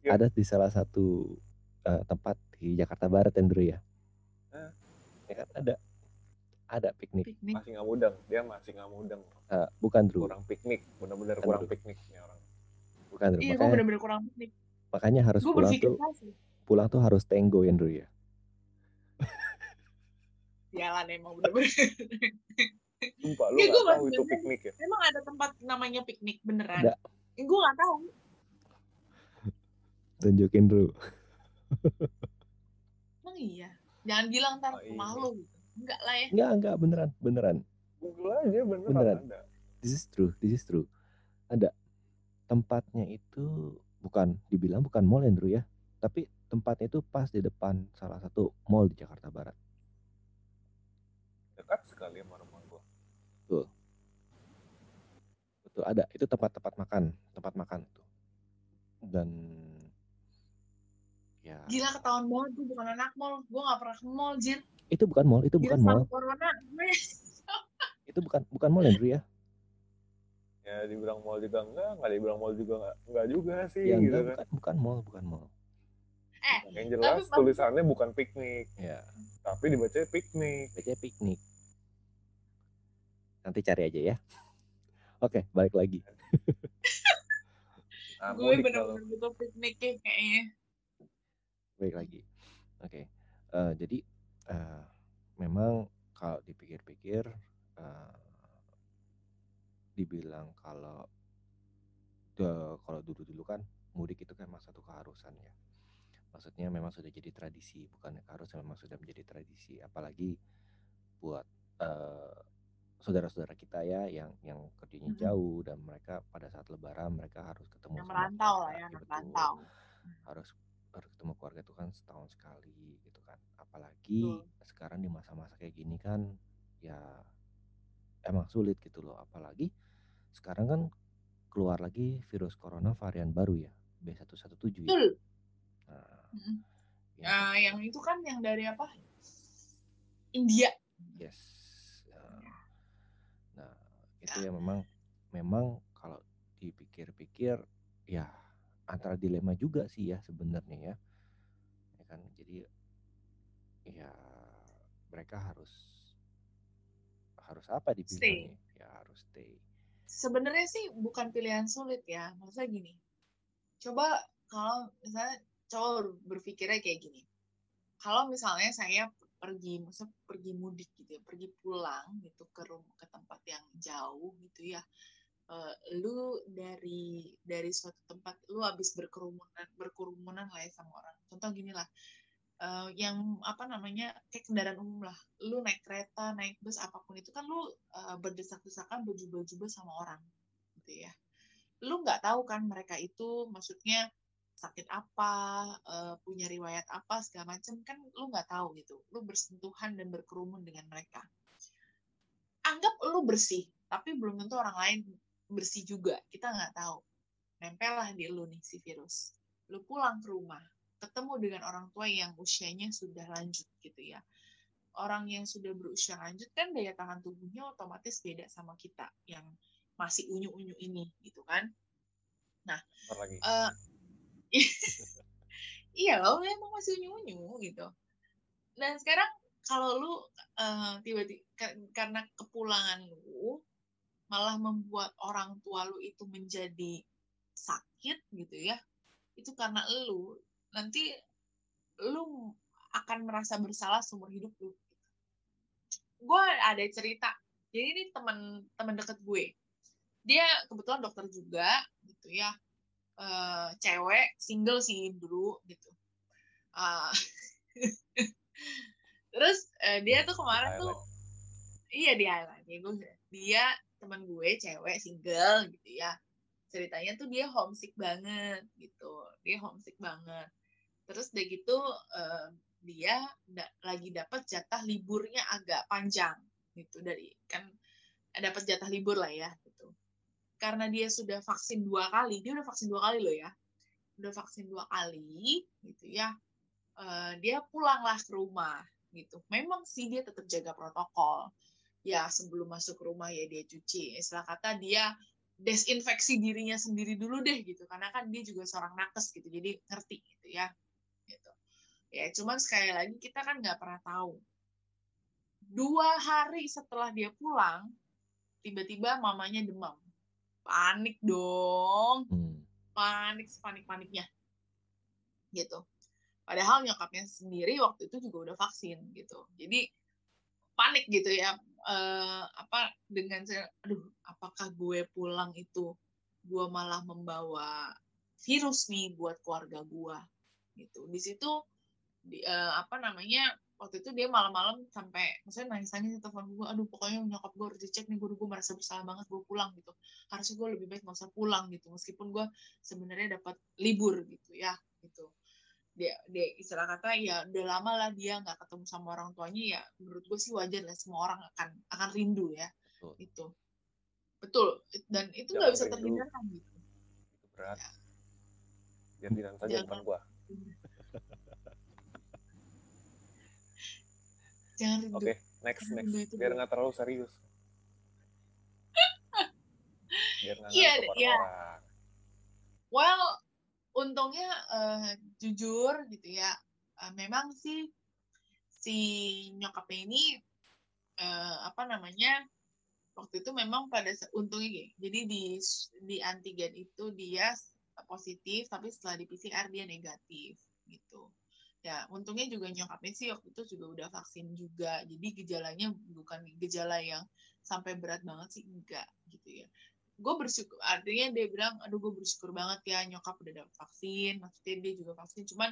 Ya. Ada di salah satu eh, tempat di Jakarta Barat Andrew ya. Ya kan ada. Ada piknik. piknik. Masih nggak mudeng. Dia masih nggak mudeng. Eh, bukan Drew, kurang piknik. Benar-benar Kan kurang dulu. pikniknya orang. Bukan Drew. iya gue Makanya bener-bener kurang piknik makanya harus gue pulang tuh keras sih pulang tuh harus tenggo Andrew ya. jalan emang bener-bener sumpah lu nggak gua tahu itu piknik ya emang ada tempat namanya piknik beneran Ada. Eh, gue nggak tahu Tunjukin Drew. emang iya jangan bilang ntar Oh, iya. rumah lo gitu enggak lah ya Enggak enggak beneran beneran. Google aja beneran, Beneran. ada This is true, this is true. Ada tempatnya itu bukan dibilang bukan mall Andrew ya, tapi tempatnya itu pas di depan salah satu mall di Jakarta Barat. dekat sekali sama rumah gua. Betul. Ada, itu tempat-tempat makan, tempat makan tuh. Dan ya gila ketahuan banget gue bukan anak mall. Gue nggak pernah ke mall jir itu bukan mall, itu Gila, bukan mall, corona. (laughs) Itu bukan bukan mall Andrew ya. Ya dibilang mall juga enggak nggak dibilang mall juga enggak enggak juga sih Ya gitu enggak, kan bukan bukan mall, bukan mall. Eh, yang jelas maksud- tulisannya bukan piknik Ya, tapi dibaca piknik baca piknik. Nanti cari aja ya. Oke, balik lagi. (laughs) nah, gue bener-bener butuh piknik ya, kayaknya Baik lagi. Oke. Eh, jadi eh, memang kalau dipikir-pikir eh, dibilang kalau kalau dulu-dulu kan mudik itu kan memang satu keharusan ya. Maksudnya memang sudah jadi tradisi, bukan keharusan memang sudah menjadi tradisi. Apalagi buat eh, saudara-saudara kita ya yang yang kerjanya Mhm. jauh dan mereka pada saat lebaran mereka harus ketemu yang sama merantau lah ya betul merantau harus harus ketemu keluarga itu kan setahun sekali gitu kan apalagi sekarang di masa-masa kayak gini kan ya emang sulit gitu loh apalagi sekarang kan keluar lagi virus corona varian baru ya B117 ya. Betul. Nah, Mm-mm. yang Nah, yang itu kan yang dari apa? India. Yes Nah, nah itu ya. memang memang kalau dipikir-pikir ya antara dilema juga sih ya sebenarnya ya. Ya kan jadi ya mereka harus harus apa dibilangnya? Ya harus stay sebenarnya sih bukan pilihan sulit ya. Maksudnya gini coba kalau misalnya coba berpikirnya kayak gini. Kalau misalnya saya pergi maksudnya pergi mudik gitu ya pergi pulang gitu ke rumah ke tempat yang jauh gitu ya eh, lu dari dari suatu tempat lu habis berkerumunan berkerumunan lah ya sama orang. Contoh gini lah eh, yang apa namanya kayak kendaraan umum lah. Lu naik kereta naik bus apa pun itu kan lu eh, berdesak-desakan berjubel-jubel sama orang gitu ya. Lu nggak tahu kan mereka itu maksudnya sakit apa eh, punya riwayat apa segala macam kan lu nggak tahu gitu. Lu bersentuhan dan berkerumun dengan mereka. Anggap lu bersih tapi belum tentu orang lain bersih juga. Kita nggak tahu. Nempel lah di lu nih si virus. Lu pulang ke rumah ketemu dengan orang tua yang usianya sudah lanjut gitu ya orang yang sudah berusia lanjut kan daya tahan tubuhnya otomatis beda sama kita yang masih unyu-unyu ini gitu kan. Lagi. Eh, (laughs) iya loh, emang masih unyu-unyu gitu. Dan sekarang kalau lu eh, tiba-tiba ka- karena kepulangan lu malah membuat orang tua lu itu menjadi sakit gitu ya, itu karena lu nanti lu akan merasa bersalah seumur hidup lu. Gue ada cerita, jadi ini teman teman deket gue, dia kebetulan dokter juga gitu ya, eh, cewek single sih dulu gitu. Ah, (laughs) terus eh, dia tuh kemarin tuh iya di Highland ya gue dia teman gue cewek single gitu ya. Ceritanya tuh dia homesick banget gitu. Dia homesick banget terus udah gitu eh, dia da- lagi dapat jatah liburnya agak panjang gitu. Dari kan dapat jatah libur lah ya gitu. Karena dia sudah vaksin dua kali dia udah vaksin dua kali loh ya. Udah vaksin dua kali gitu ya. Eh, dia pulanglah ke rumah gitu. Memang sih dia tetap jaga protokol. Ya sebelum masuk rumah ya dia cuci. Istilah kata dia desinfeksi dirinya sendiri dulu deh gitu. Karena kan dia juga seorang nakes gitu. Jadi ngerti gitu ya ya cuman sekali lagi kita kan nggak pernah tahu. Dua hari setelah dia pulang tiba-tiba mamanya demam. Panik dong. Hmm. panik sepanik paniknya gitu. Padahal nyokapnya sendiri waktu itu juga udah vaksin gitu. Jadi panik gitu ya eh, apa dengan aduh apakah gue pulang itu gue malah membawa virus nih buat keluarga gue? Gitu. Di situ di, eh, apa namanya waktu itu dia malam-malam sampai maksudnya nangis-nangis di telepon gue aduh pokoknya nyokap gue harus dicek nih gue gue merasa bersalah banget gue pulang gitu harusnya gue lebih baik nggak usah pulang gitu meskipun gue sebenarnya dapat libur gitu ya gitu dia dia istilah kata ya udah lama lah dia nggak ketemu sama orang tuanya ya menurut gue sih wajar lah semua orang akan akan rindu ya Betul. itu betul dan itu nggak bisa terhindarkan gitu Itu berat. Gantian saja Jangan. depan gua. Jangan rindu Oke, next Karena next. itu Biar nggak terlalu serius. Biar nggak ngantuk iya. orang-orang. well untungnya eh, jujur gitu ya eh, memang sih si nyokapnya ini eh, apa namanya waktu itu memang pada untungnya jadi di di antigen itu dia positif tapi setelah di PCR dia negatif gitu ya untungnya juga nyokapnya sih waktu itu juga udah vaksin juga. Jadi gejalanya bukan gejala yang sampai berat banget sih enggak gitu ya. Gue bersyukur artinya dia bilang aduh gue bersyukur banget ya nyokap udah dapet vaksin. Maksudnya dia juga vaksin cuman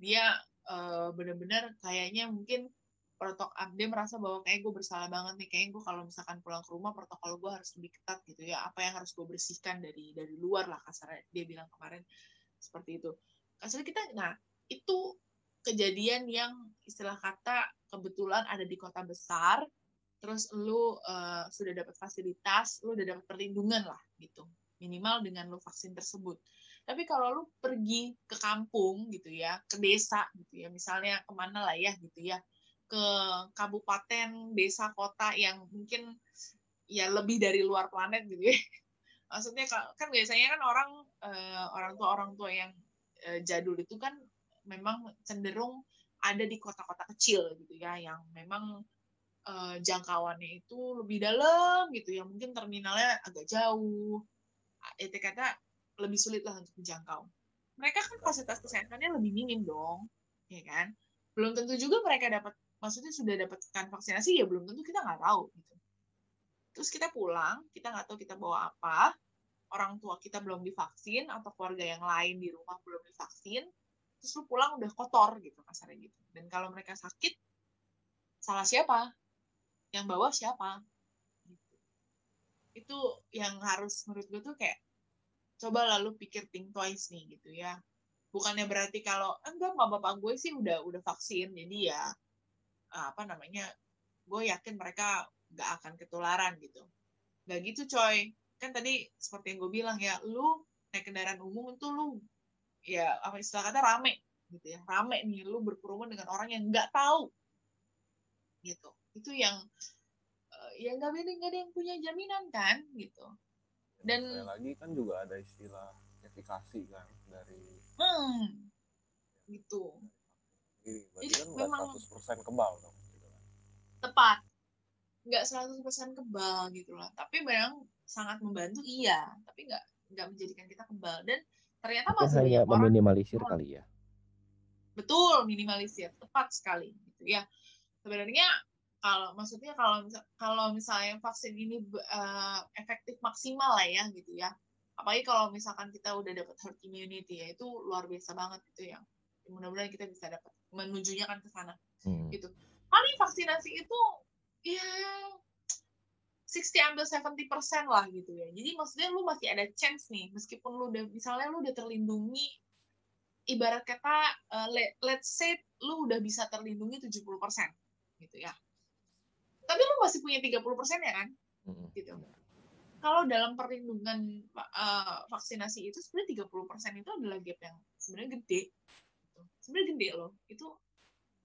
dia eh, bener-bener kayaknya mungkin protokol dia merasa bahwa kayak gue bersalah banget nih. Kayaknya gue kalau misalkan pulang ke rumah protokol gue harus lebih ketat gitu ya. Apa yang harus gue bersihkan dari dari luar lah kasarnya dia bilang kemarin seperti itu. Kasarnya kita nah itu kejadian yang istilah kata kebetulan ada di kota besar terus lu eh, sudah dapat fasilitas lu udah dapat perlindungan lah gitu. Minimal dengan lu vaksin tersebut. Tapi kalau lu pergi ke kampung gitu ya ke desa gitu ya misalnya ke mana lah ya gitu ya ke kabupaten desa kota yang mungkin ya lebih dari luar planet gitu ya. (laughs) Maksudnya ka- kan biasanya kan orang eh, orang tua orang tua yang eh, jadul itu kan memang cenderung ada di kota-kota kecil gitu ya yang memang eh, jangkauannya itu lebih dalam gitu ya. Mungkin terminalnya agak jauh. Itu kata lebih sulit lah untuk dijangkau. Mereka kan fasilitas kesehatannya lebih minim dong ya kan? Belum tentu juga mereka dapat maksudnya sudah dapatkan vaksinasi ya belum tentu kita nggak tahu gitu. Terus kita pulang kita nggak tahu kita bawa apa orang tua kita belum divaksin atau keluarga yang lain di rumah belum divaksin terus lu pulang udah kotor gitu kasarnya gitu. Dan kalau mereka sakit salah siapa? Yang bawa siapa? Gitu. itu yang harus menurut gue tuh kayak coba lalu pikir think twice nih gitu ya. Bukannya berarti kalau enggak mama bapak gue sih udah udah vaksin jadi ya apa namanya gue yakin mereka nggak akan ketularan gitu. Nggak gitu coy. Kan tadi seperti yang gue bilang ya lu naik kendaraan umum itu lu ya apa istilah kata rame gitu ya. Rame nih lu berkerumun dengan orang yang nggak tahu. Gitu. Itu yang eh, ya nggak ada nggak ada yang punya jaminan kan gitu. Dan- sekali lagi kan juga ada istilah efikasi kan dari hmm. Gitu. Diri berarti Jadi kan memang- 100% kebal dong gitu kan. tepat. Nggak 100% kebal gitu lah tapi memang sangat membantu iya. Tapi nggak nggak menjadikan kita kebal. Dan ternyata masih hanya banyak orang meminimalisir Oh. kali ya. betul minimalisir tepat sekali gitu ya sebenarnya kalau maksudnya kalau misal, kalau misalnya vaksin ini eh, efektif maksimal lah ya gitu ya apalagi kalau misalkan kita udah dapat herd immunity ya itu luar biasa banget gitu ya mudah-mudahan kita bisa dapat menujunya kan ke sana Hmm. gitu. Kali vaksinasi itu ya 60 ambil 70 persen lah gitu ya. Jadi maksudnya lu masih ada chance nih, meskipun lu udah misalnya lu udah terlindungi, ibarat kata uh, let, let's say lu udah bisa terlindungi 70 persen gitu ya. Tapi lu masih punya 30 persen ya kan? Gitu. Kalau dalam perlindungan uh, vaksinasi itu sebenarnya 30 persen itu adalah gap yang sebenarnya gede. Gitu. Sebenarnya gede loh. Itu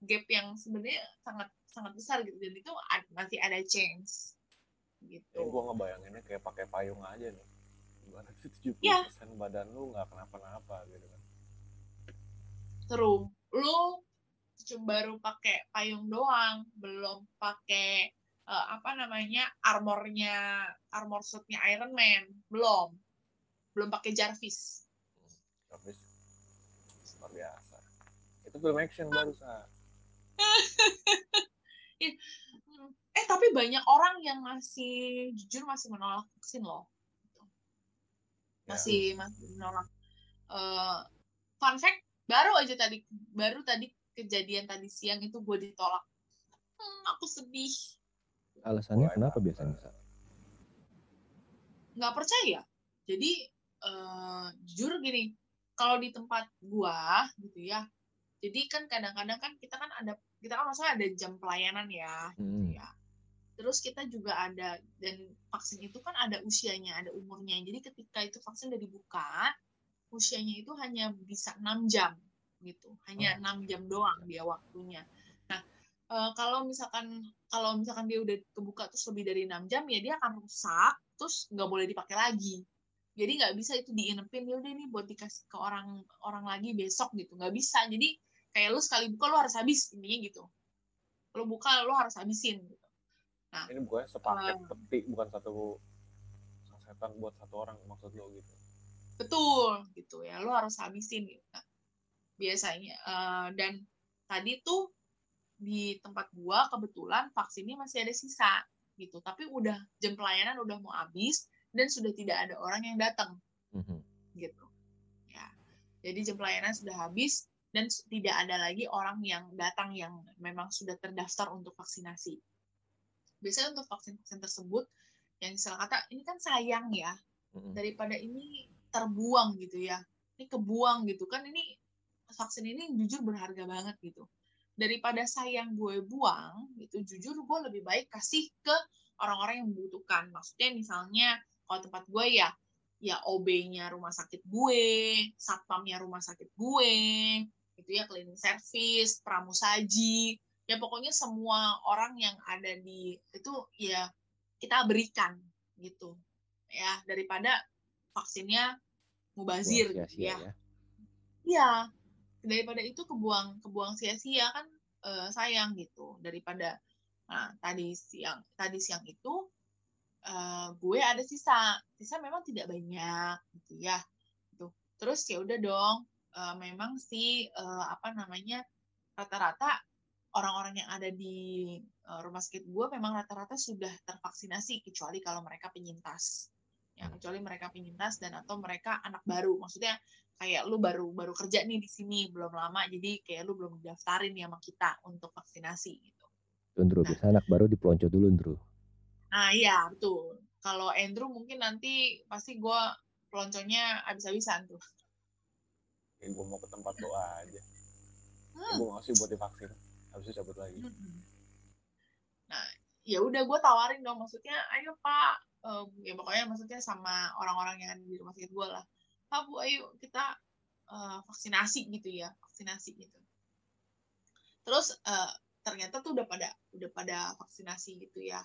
gap yang sebenarnya sangat sangat besar gitu dan itu masih ada chance gitu. Ini gue ngebayanginnya kayak pakai payung aja nih. Ibaratnya (laughs) 70% Iya. badan lu nggak kenapa-napa gitu kan. True. Lu cuma baru pakai payung doang, belum pakai eh, apa namanya armornya armor suitnya Iron Man, belum. Belum pakai Jarvis. Tapi luar biasa. Itu film action baru sa. (laughs) Eh tapi banyak orang yang masih jujur masih menolak vaksin loh. Ya, Masih masih menolak. Eh, fun fact baru aja tadi baru tadi kejadian tadi siang itu gue ditolak. Hmm, aku sedih. Alasannya kenapa apa? biasanya? Sa? nggak percaya. Jadi eh, jujur gini, kalau di tempat gua gitu ya. Jadi kan kadang-kadang kan kita kan ada kita kan maksudnya ada jam pelayanan ya, Hmm. ya. Terus kita juga ada dan vaksin itu kan ada usianya, ada umurnya. Jadi ketika itu vaksin udah dibuka, usianya itu hanya bisa 6 jam gitu. Hanya Oh. enam jam doang dia waktunya. Nah, eh, kalau misalkan kalau misalkan dia udah kebuka terus lebih dari 6 jam ya dia akan rusak, terus nggak boleh dipakai lagi. Jadi nggak bisa itu diinepin ya udah nih buat dikasih ke orang orang lagi besok gitu. Nggak bisa. Jadi kayak lu sekali buka lu harus habis intinya gitu. Lu buka lu harus habisin gitu. Ini bukannya sepaket Ah. peti, bukan satu sasetan buat satu orang maksud lo gitu. Betul gitu ya, lu harus habisin gitu. Nah, biasanya eh, dan tadi tuh di tempat gua kebetulan vaksinnya masih ada sisa gitu, tapi udah jam pelayanan udah mau habis dan sudah tidak ada orang yang datang Mhm. gitu. Ya. Jadi jam pelayanan sudah habis dan tidak ada lagi orang yang datang yang memang sudah terdaftar untuk vaksinasi. Biasanya untuk vaksin-vaksin tersebut yang istilah kata ini kan sayang ya. Daripada ini terbuang gitu ya. Ini kebuang gitu. Kan ini vaksin ini jujur berharga banget gitu. Daripada sayang gue buang gitu jujur gue lebih baik kasih ke orang-orang yang membutuhkan. Maksudnya misalnya kalau tempat gue ya ya OB-nya rumah sakit gue satpamnya rumah sakit gue gitu ya cleaning service pramusaji ya pokoknya semua orang yang ada di itu ya kita berikan gitu ya daripada vaksinnya mubazir Buang gitu ya. sia-sia ya. Iya. Daripada itu kebuang kebuang sia-sia kan eh, sayang gitu. Daripada nah tadi siang tadi siang itu eh, gue ada sisa. Sisa memang tidak banyak gitu ya. Gitu. Terus ya udah dong eh, memang sih eh, apa namanya rata-rata orang-orang yang ada di eh, rumah sakit gue memang rata-rata sudah tervaksinasi kecuali kalau mereka penyintas ya Hmm. kecuali mereka penyintas dan atau mereka anak baru maksudnya kayak lu baru baru kerja nih di sini belum lama jadi kayak lu belum daftarin nih sama kita untuk vaksinasi gitu Ndru, Nah. biasa anak baru dipelonco dulu, Ndru. nah iya betul kalau Andrew mungkin nanti pasti gue pelonconya habis-habisan tuh Kayak gue mau ke tempat doa aja. Hmm. gue mau sih buat divaksin. Habis itu cabut lagi. Nah, ya udah gue tawarin dong, maksudnya, ayo Pak, Eh, ya pokoknya maksudnya sama orang-orang yang ada di rumah sakit gue lah, Pak Bu, ayo kita eh, vaksinasi gitu ya, vaksinasi gitu. Terus eh, ternyata tuh udah pada udah pada vaksinasi gitu ya.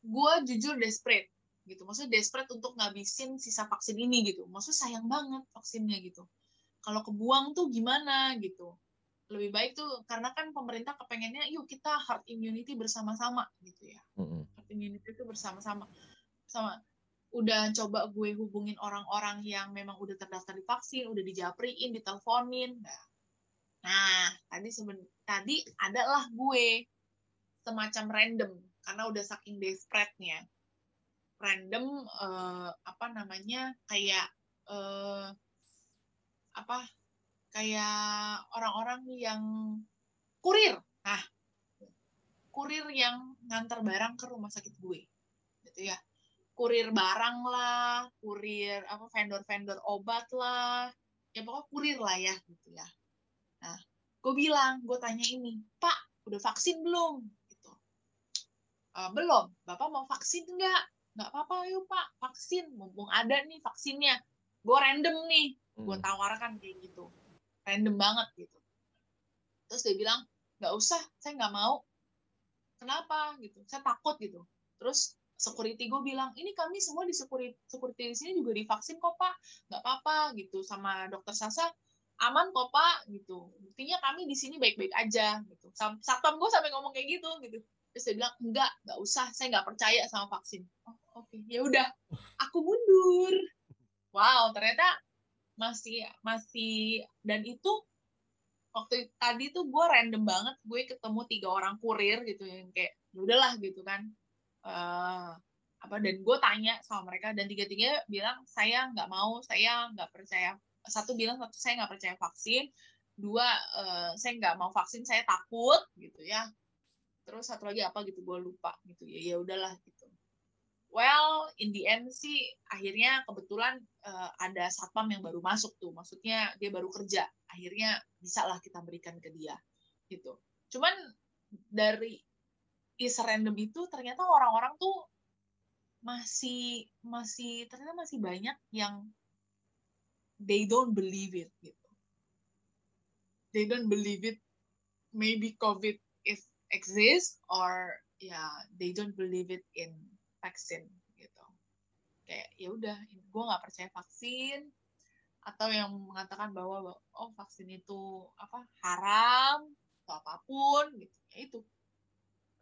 Gue jujur desperate gitu maksudnya desperate untuk ngabisin sisa vaksin ini gitu. Maksudnya sayang banget vaksinnya gitu. Kalau kebuang tuh gimana gitu lebih baik tuh karena kan pemerintah kepengennya yuk kita herd immunity bersama-sama gitu ya. Mm-mm. herd immunity itu bersama-sama. Sama udah coba gue hubungin orang-orang yang memang udah terdaftar di vaksin udah dijapriin diteleponin. Nah, nah tadi seben tadi adalah gue. Semacam random karena udah saking desperate-nya. Random eh, apa namanya kayak eh, apa kayak orang-orang yang kurir. Nah kurir yang ngantar barang ke rumah sakit gue gitu ya. Kurir barang lah kurir apa vendor-vendor obat lah ya pokoknya kurir lah ya gitu ya. Nah gue bilang gue tanya ini pak udah vaksin belum? Gitu. "Eh, belum. Bapak mau vaksin nggak? Nggak apa-apa yuk pak vaksin. Mumpung ada nih vaksinnya. Gue random nih gue Mm. tawarkan kayak gitu random banget gitu. Terus dia bilang nggak usah saya nggak mau. Kenapa? gitu. Saya takut gitu. Terus security gue bilang ini kami semua di security security di sini juga divaksin kok pak. Nggak apa-apa gitu. Sama dokter Sasa aman kok pak gitu. Buktinya kami di sini baik-baik aja gitu. Satpam gue sampai ngomong kayak gitu gitu. Terus dia bilang enggak nggak usah saya nggak percaya sama vaksin. Oh, oke. Ya udah aku mundur. Wow ternyata masih masih dan itu waktu tadi tuh gue random banget gue ketemu tiga orang kurir gitu yang kayak ya udahlah gitu kan. Eh apa dan gue tanya sama mereka dan tiga tiga bilang saya nggak mau saya nggak percaya. Satu bilang satu saya nggak percaya vaksin. Dua eh, saya nggak mau vaksin saya takut gitu ya. Terus satu lagi apa? gitu gue lupa gitu ya. Ya udahlah gitu well in the end sih akhirnya kebetulan eh, ada satpam yang baru masuk tuh. Maksudnya dia baru kerja. Akhirnya bisa lah kita berikan ke dia gitu. Cuman dari is random itu ternyata orang-orang tuh masih masih ternyata masih banyak yang they don't believe it gitu. They don't believe it. Maybe covid is exist or ya they don't believe it in vaksin gitu kayak ya udah gue nggak percaya vaksin atau yang mengatakan bahwa oh vaksin itu apa haram atau apa pun gitu ya itu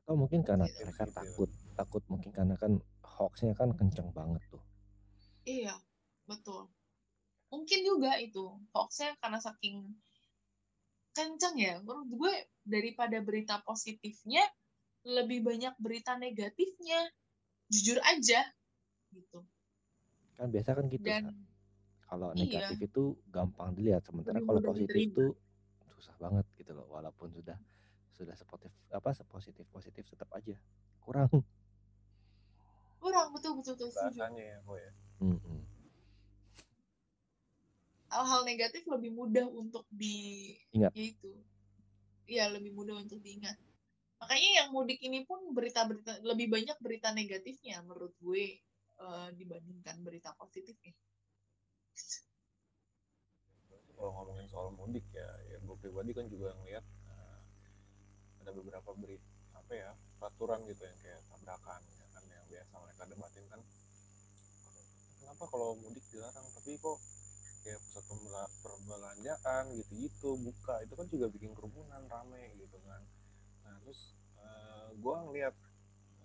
Atau mungkin karena Iya, mereka gitu. takut, takut mungkin karena kan hoaxnya kan kenceng banget tuh. Iya, betul. Mungkin juga itu hoaxnya karena saking kencang ya. Menurut gue daripada berita positifnya lebih banyak berita negatifnya. Jujur aja gitu. Kan biasa kan gitu. Dan Sa. Kalau iya. negatif itu gampang dilihat, sementara kalau positif tuh susah banget gitu loh. Walaupun sudah sudah sepositif apa sepositif positif tetap aja kurang. kurang betul betul betul setuju. bahasanya ya kok ya Mm-mm. Hal-hal negatif lebih mudah untuk di Ingat. ya itu. Iya, lebih mudah untuk diingat. Makanya yang mudik ini pun berita-berita lebih banyak berita negatifnya menurut gue eh, dibandingkan berita positifnya. kalau ngomongin soal mudik ya, ya gue pribadi kan juga ngeliat eh, ada beberapa beri apa ya peraturan gitu yang kayak tabrakan ya kan yang biasa mereka debatin kan kenapa kalau mudik dilarang tapi kok kayak pusat perbelanjaan gitu-gitu buka itu kan juga bikin kerumunan rame gitu kan terus gue ngeliat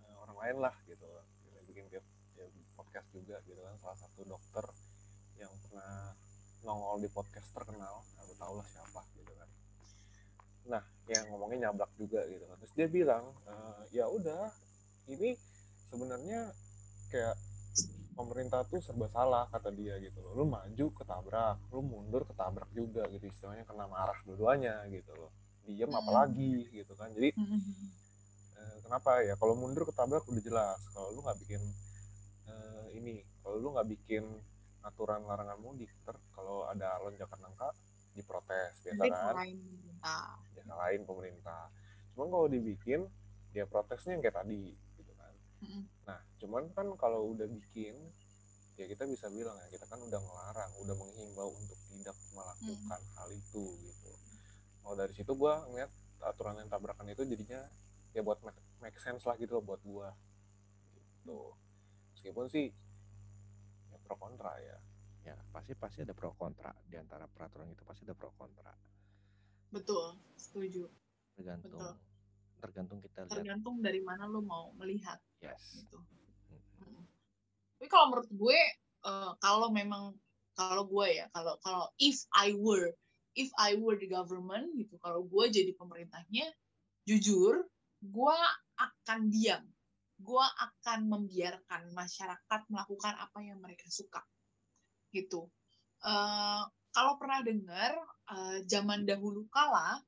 eh, orang lain lah gitu. Yang bikin kayak- ya, podcast juga gitu kan. Salah satu dokter yang pernah nongol di podcast terkenal. Aku tau lah siapa gitu kan. Nah yang ngomongnya nyablak juga gitu kan. Terus dia bilang "Eh, ya udah ini sebenarnya kayak pemerintah tuh serba salah kata dia gitu loh. Lu maju ketabrak lu mundur ketabrak juga gitu. Istilahnya kena marah dua-duanya gitu loh diem Hmm. apalagi gitu kan. Jadi eh, kenapa ya? Kalau mundur ketabrak udah jelas. Kalau lu nggak bikin eh, ini kalau lu nggak bikin aturan larangan mudik ter kalau ada lonjakan angka diprotes biasa kan? lain pemerintah. ya lain pemerintah. Cuman kalau dibikin dia protesnya yang kayak tadi gitu kan. Mm-mm. nah cuman kan kalau udah bikin ya kita bisa bilang ya kita kan udah ngelarang udah menghimbau untuk tidak melakukan hal itu gitu kalau dari situ gua ngeliat aturan yang tabrakan itu jadinya ya buat make, make sense lah gitu loh buat gua. Gitu. Meskipun sih ya pro kontra ya. Ya pasti pasti ada pro kontra di antara peraturan itu pasti ada pro kontra. Betul setuju. Tergantung Betul. tergantung kita lihat. Tergantung dari mana lo mau melihat yes. gitu. Mm-mm. Mm. tapi kalau menurut gue eh, kalau memang kalau gue ya kalau kalau if I were if I were the government gitu kalau gue jadi pemerintahnya jujur gue akan diam gue akan membiarkan masyarakat melakukan apa yang mereka suka gitu Eh, kalau pernah dengar eh, zaman dahulu kala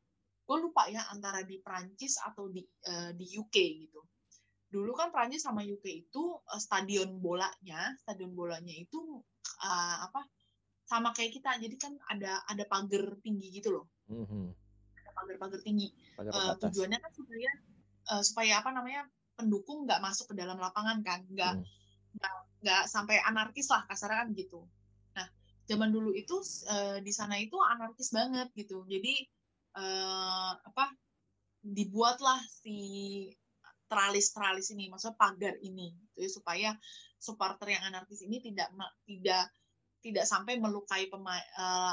gue lupa ya antara di Prancis atau di eh, di UK gitu dulu kan Prancis sama UK itu eh, stadion bolanya, stadion bolanya itu eh, apa? Sama kayak kita. Jadi kan ada ada pagar tinggi gitu loh. Mhm. Ada pagar-pagar tinggi. pagar pembatas tujuannya kan supaya eh, supaya apa namanya? pendukung nggak masuk ke dalam lapangan kan, nggak Hmm. nggak nggak sampai anarkis lah kasarnya kan gitu. Nah, zaman dulu itu eh, di sana itu anarkis banget gitu. Jadi eh, apa? dibuatlah si teralis-teralis ini, maksudnya pagar ini, gitu ya, supaya supporter yang anarkis ini tidak tidak tidak sampai melukai pemain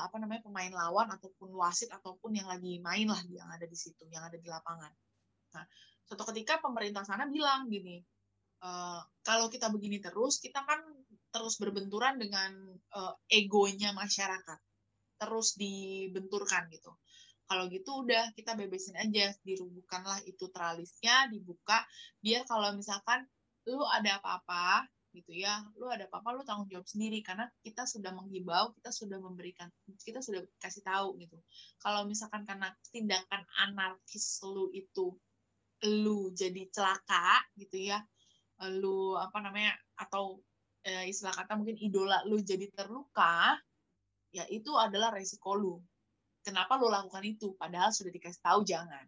apa namanya pemain lawan ataupun wasit ataupun yang lagi main lah yang ada di situ, yang ada di lapangan. Nah, suatu ketika pemerintah sana bilang gini, "Eh, kalau kita begini terus, kita kan terus berbenturan dengan eh, egonya masyarakat, terus dibenturkan gitu. Kalau gitu udah kita bebesin aja dirubuhkanlah itu tralisnya dibuka. Biar kalau misalkan lu ada apa-apa gitu ya lu ada apa-apa lu tanggung jawab sendiri. Karena kita sudah menghibau kita sudah memberikan kita sudah kasih tahu gitu. Kalau misalkan karena tindakan anarkis lu itu lu jadi celaka gitu ya lu apa namanya atau eh, istilah kata mungkin idola lu jadi terluka ya itu adalah resiko lu. Kenapa lo lakukan itu? Padahal sudah dikasih tahu jangan.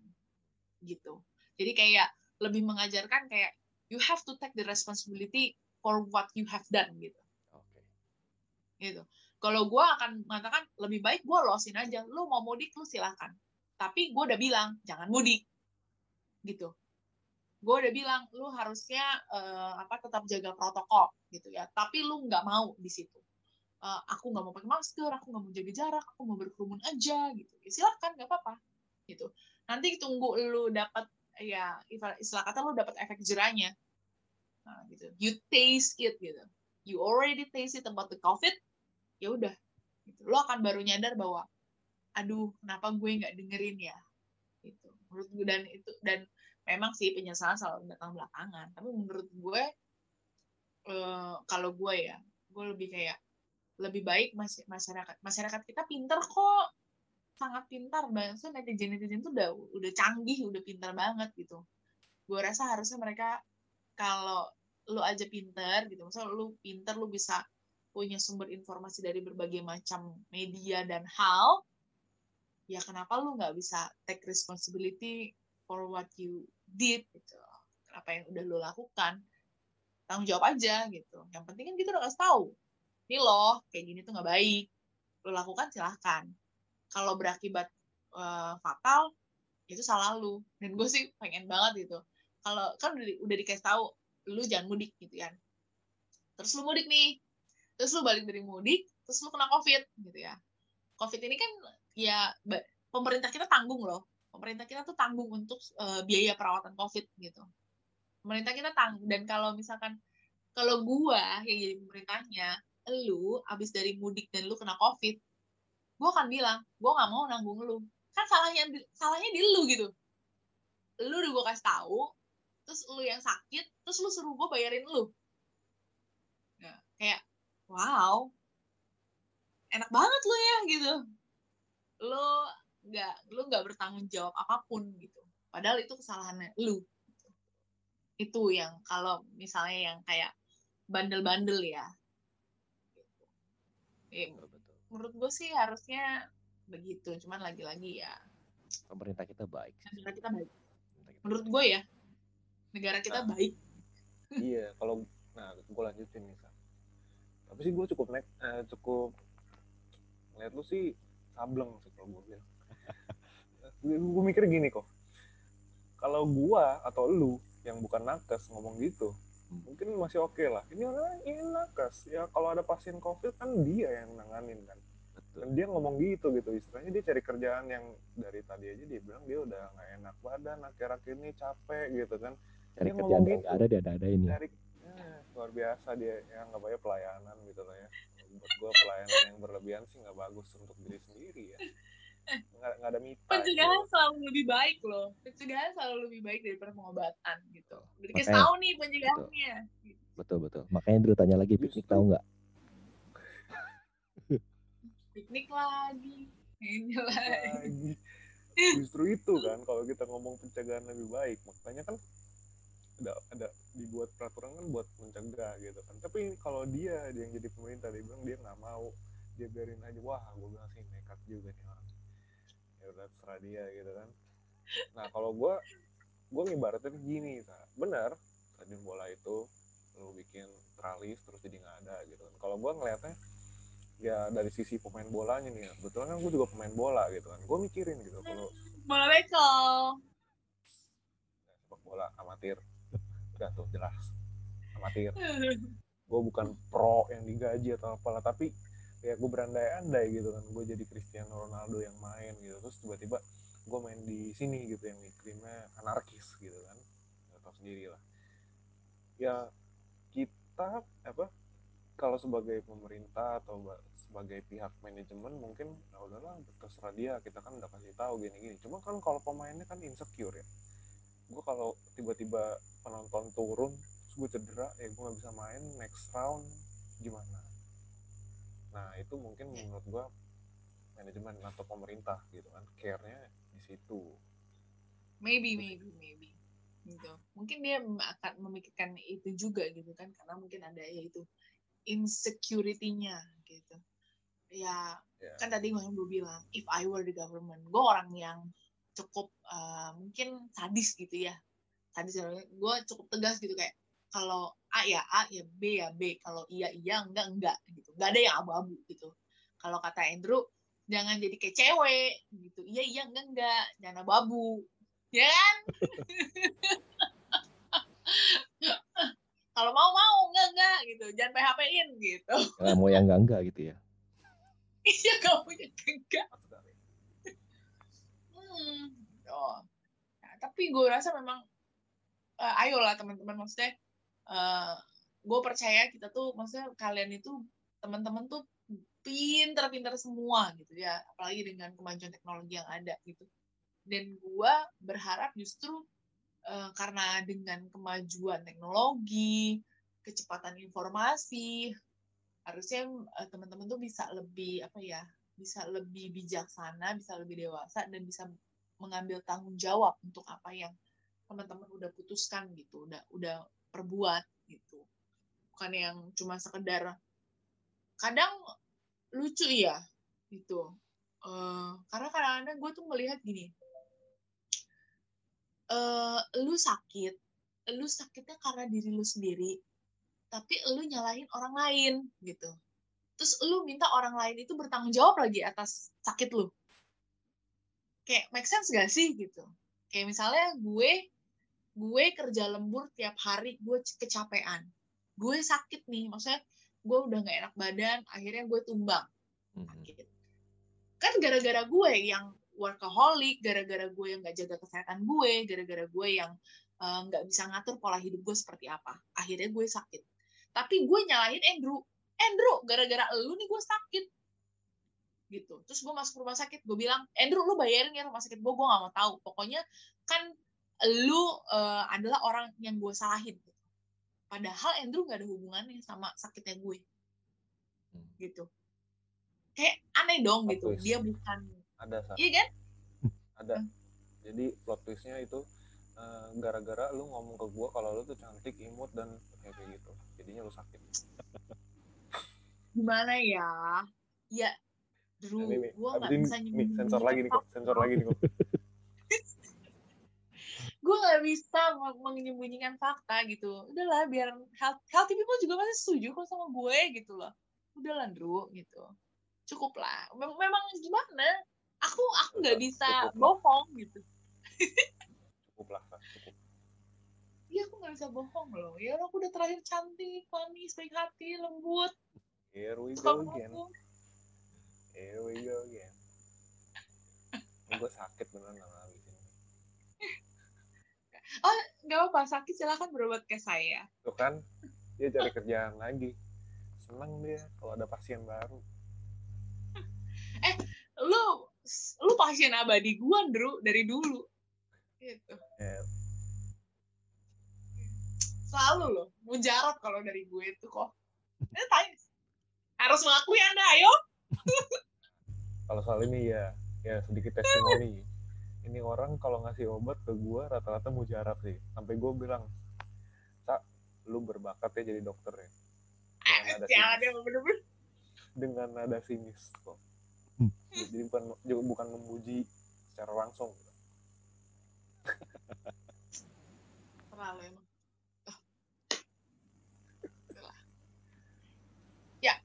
Gitu. Jadi kayak lebih mengajarkan kayak you have to take the responsibility for what you have done gitu. Oke. Gitu. Kalau gue akan mengatakan lebih baik gue losin aja. Lu mau mudik lu silahkan tapi gue udah bilang jangan mudik. Gitu. Gue udah bilang lu harusnya eh, apa tetap jaga protokol. Gitu ya. Tapi lu nggak mau di situ. Eh, aku nggak mau pakai masker aku nggak mau jaga jarak aku mau berkerumun aja gitu. Ya, silahkan nggak apa-apa. Gitu. Nanti tunggu lu dapat ya istilah kata lu dapat efek jerahnya nah, gitu. You taste it gitu. You already taste it about the covid ya udah gitu. lo akan baru nyadar bahwa aduh kenapa gue nggak dengerin ya? Gitu. Menurut gue dan itu dan memang sih penyesalan selalu datang belakangan. Tapi menurut gue eh, kalau gue ya gue lebih kayak lebih baik mas- masyarakat masyarakat kita pinter kok. Sangat pintar banget so netizen netizen tuh udah udah canggih udah pintar banget gitu. Gue rasa harusnya mereka kalau lu aja pinter gitu maksudnya lu pinter lu bisa punya sumber informasi dari berbagai macam media dan hal ya kenapa lu nggak bisa take responsibility for what you did gitu apa yang udah lu lakukan. Tanggung jawab aja gitu yang penting kan kita udah kasih tahu ini loh kayak gini tuh nggak baik lu lakukan silahkan. Kalau berakibat eh, fatal itu salah lu. Dan gue sih pengen banget gitu kalau kan udah, udah dikasih tahu lu jangan mudik gitu kan. Terus lu mudik nih. Terus lu balik dari mudik terus lu kena covid gitu ya. Covid ini kan ya pemerintah kita tanggung loh. Pemerintah kita tuh tanggung untuk eh, biaya perawatan covid gitu. Pemerintah kita tanggung dan kalau misalkan kalau gua yang jadi pemerintahnya lu abis dari mudik dan lu kena covid gua akan bilang gua nggak mau nanggung lu. Kan salahnya salahnya di lu gitu. Lu udah gua kasih tahu terus lu yang sakit terus lu suruh gua bayarin lu. Nah, kayak wow enak banget lu ya gitu. Lu nggak lu nggak bertanggung jawab apa pun gitu. Padahal itu kesalahannya lu. Gitu. itu yang kalau misalnya yang kayak bandel-bandel ya. Gitu. Eh, menurut gue sih harusnya begitu. Cuman lagi-lagi ya. Pemerintah kita baik negara kita baik. Pemerintah menurut gue ya negara kita Nah. baik. Iya kalau nah gue lanjutin nih tapi sih gue cukup naik eh, cukup ngeliat lu sih sableng sih kalau gue bilang. Gue, mikir gini kok. Kalau gua atau lu yang bukan nakes ngomong gitu Hmm. mungkin masih oke lah. Ini orang ini nakes. Ya kalau ada pasien covid kan dia yang nanganin kan. Betul. Dan dia ngomong gitu gitu. Istilahnya dia cari kerjaan yang dari tadi aja dia bilang dia udah nggak enak badan akhir-akhir ini capek gitu kan cari ngomong yang gitu. nggak ada dia ada adain ya. cari eh, luar biasa dia yang nggak banyak pelayanan gitu lah ya. Buat gua pelayanan yang berlebihan sih nggak bagus untuk diri sendiri ya. Nggak nggak ada mita pencegahan selalu lebih baik loh. Pencegahan selalu lebih baik daripada pengobatan gitu. Udah dikasih Makanya- tahu nih pencegahannya. betul. Betul makanya dulu tanya lagi piknik Justru- tahu nggak? (laughs) Piknik lagi. Ini lagi. Lagi. Justru itu kan kalau kita ngomong pencegahan lebih baik makanya kan ada ada dibuat peraturan kan buat mencegah gitu kan. Tapi kalau dia dia yang jadi pemerintah dia bilang dia nggak mau. Dia biarin aja. Wah gue bilang sih nekat juga nih orang. Ya udah terserah dia gitu kan. Nah kalau gue gue ngibaratin gini Sa. benar stadion bola itu lu bikin tralis terus jadi nggak ada gitu kan. Kalau gue ngelihatnya ya dari sisi pemain bolanya nih ya. Betul kan gue juga pemain bola gitu kan. Gue mikirin gitu kalau bola bekel sepak bola amatir udah tuh jelas. Amatir gue bukan pro yang digaji atau apalah tapi ya gue berandai-andai gitu kan. Gue jadi Cristiano Ronaldo yang main gitu terus tiba-tiba gue main di sini gitu yang iklimnya anarkis gitu kan. Nggak tahu sendiri lah. Ya kita apa kalau sebagai pemerintah atau ba- sebagai pihak manajemen mungkin ya udahlah terserah dia. Kita kan udah kasih tahu gini-gini. Cuma kan kalau pemainnya kan insecure ya gue kalau tiba-tiba penonton turun terus gue cedera ya gue nggak bisa main next round gimana? Nah itu mungkin menurut gue manajemen atau pemerintah gitu kan care-nya di situ. Maybe maybe maybe. Gitu. Mungkin dia akan memikirkan itu juga gitu kan karena mungkin ada ya itu insecurity-nya gitu. Ya ya. kan tadi yang gue bilang if I were the government gue orang yang cukup uh, mungkin sadis gitu ya. Sadis gue cukup tegas gitu kayak kalau A ya A ya B ya B. Kalau iya iya enggak enggak gitu. Nggak ada yang abu-abu gitu. Kalau kata Andrew jangan jadi kayak cewek gitu. Iya iya enggak enggak. Jangan abu-abu. Ya kan? (laughs) Kalau mau mau. Enggak enggak gitu. Jangan PHP-in gitu. Mau yang enggak enggak gitu ya. (laughs) Iya kamu yang enggak. Hmm. Oh. Nah, tapi gue rasa memang eh, ayolah teman-teman maksudnya eh, gue percaya kita tuh maksudnya kalian itu teman-teman tuh pinter-pinter semua gitu ya apalagi dengan kemajuan teknologi yang ada gitu dan gue berharap justru eh, karena dengan kemajuan teknologi kecepatan informasi harusnya eh, teman-teman tuh bisa lebih apa ya bisa lebih bijaksana bisa lebih dewasa dan bisa mengambil tanggung jawab untuk apa yang teman-teman udah putuskan gitu udah udah perbuat gitu. Bukan yang cuma sekedar kadang lucu ya gitu. Eh, karena kadang-kadang gue tuh melihat gini eh lu sakit lu sakitnya karena diri lu sendiri tapi lu nyalahin orang lain gitu terus lu minta orang lain itu bertanggung jawab lagi atas sakit lu. Kayak make sense gak sih gitu? Kayak misalnya gue gue kerja lembur tiap hari gue kecapean. Gue sakit nih maksudnya gue udah nggak enak badan akhirnya gue tumbang. Mhm. sakit. Kan gara-gara gue yang workaholic gara-gara gue yang nggak jaga kesehatan gue gara-gara gue yang eh, nggak bisa ngatur pola hidup gue seperti apa akhirnya gue sakit. Tapi gue nyalahin Andrew Andrew gara-gara lu nih gue sakit. Gitu. Terus gue masuk rumah sakit gue bilang Andrew lu bayarin ya rumah sakit gue gue nggak mau tahu. Pokoknya kan lu eh, adalah orang yang gue salahin gitu. padahal Andrew nggak ada hubungannya sama sakitnya gue. Hmm. gitu. Kayak aneh dong Plot gitu. twist. dia bukan ada Sa. iya kan? Ada. Jadi plot twistnya itu eh, gara-gara lu ngomong ke gua kalau lu tuh cantik imut dan kayak kayak gitu. Jadinya lu sakit gimana ya? Ya Drew Nah, gue nggak bisa nih, sensor lagi nih kok. sensor lagi nih kok. (laughs) Gue nggak bisa menyembunyikan fakta gitu. Udahlah biar health- healthy people juga pasti setuju kok sama gue gitu loh. Udahlah Drew gitu. Cukup lah. Mem- memang gimana? Aku aku nggak bisa Cukup lah. bohong gitu. Cukup lah Sa. Jadi aku nggak bisa bohong loh. Ya aku udah terakhir cantik, manis, baik hati, lembut. Here we go again. Here we go again. gue sakit beneran nggak ngabisin. (laughs) Nggak apa-apa, sakit silahkan berobat ke saya. Tuh kan, dia cari kerjaan lagi. Seneng dia kalau ada pasien baru. (laughs) Lu, lu pasien abadi gua, Andrew, dari dulu. Gitu. Ya, Selalu loh, mujarab kalau dari gue itu kok. Eh, tanya. Harus mengakui Anda, ayo. (laughs) kalau soal ini ya, ya sedikit testimoni. Ini orang kalau ngasih obat ke gue rata-rata mujarab sih. Sampai gue bilang, Sa, lu berbakat ya jadi dokter ya. Dengan nada Jangan sinis. ada bener-bener. Dengan nada sinis kok. Hmm. Jadi bukan juga bukan memuji secara langsung. Terlalu emang. Ah. Itulah. Ya,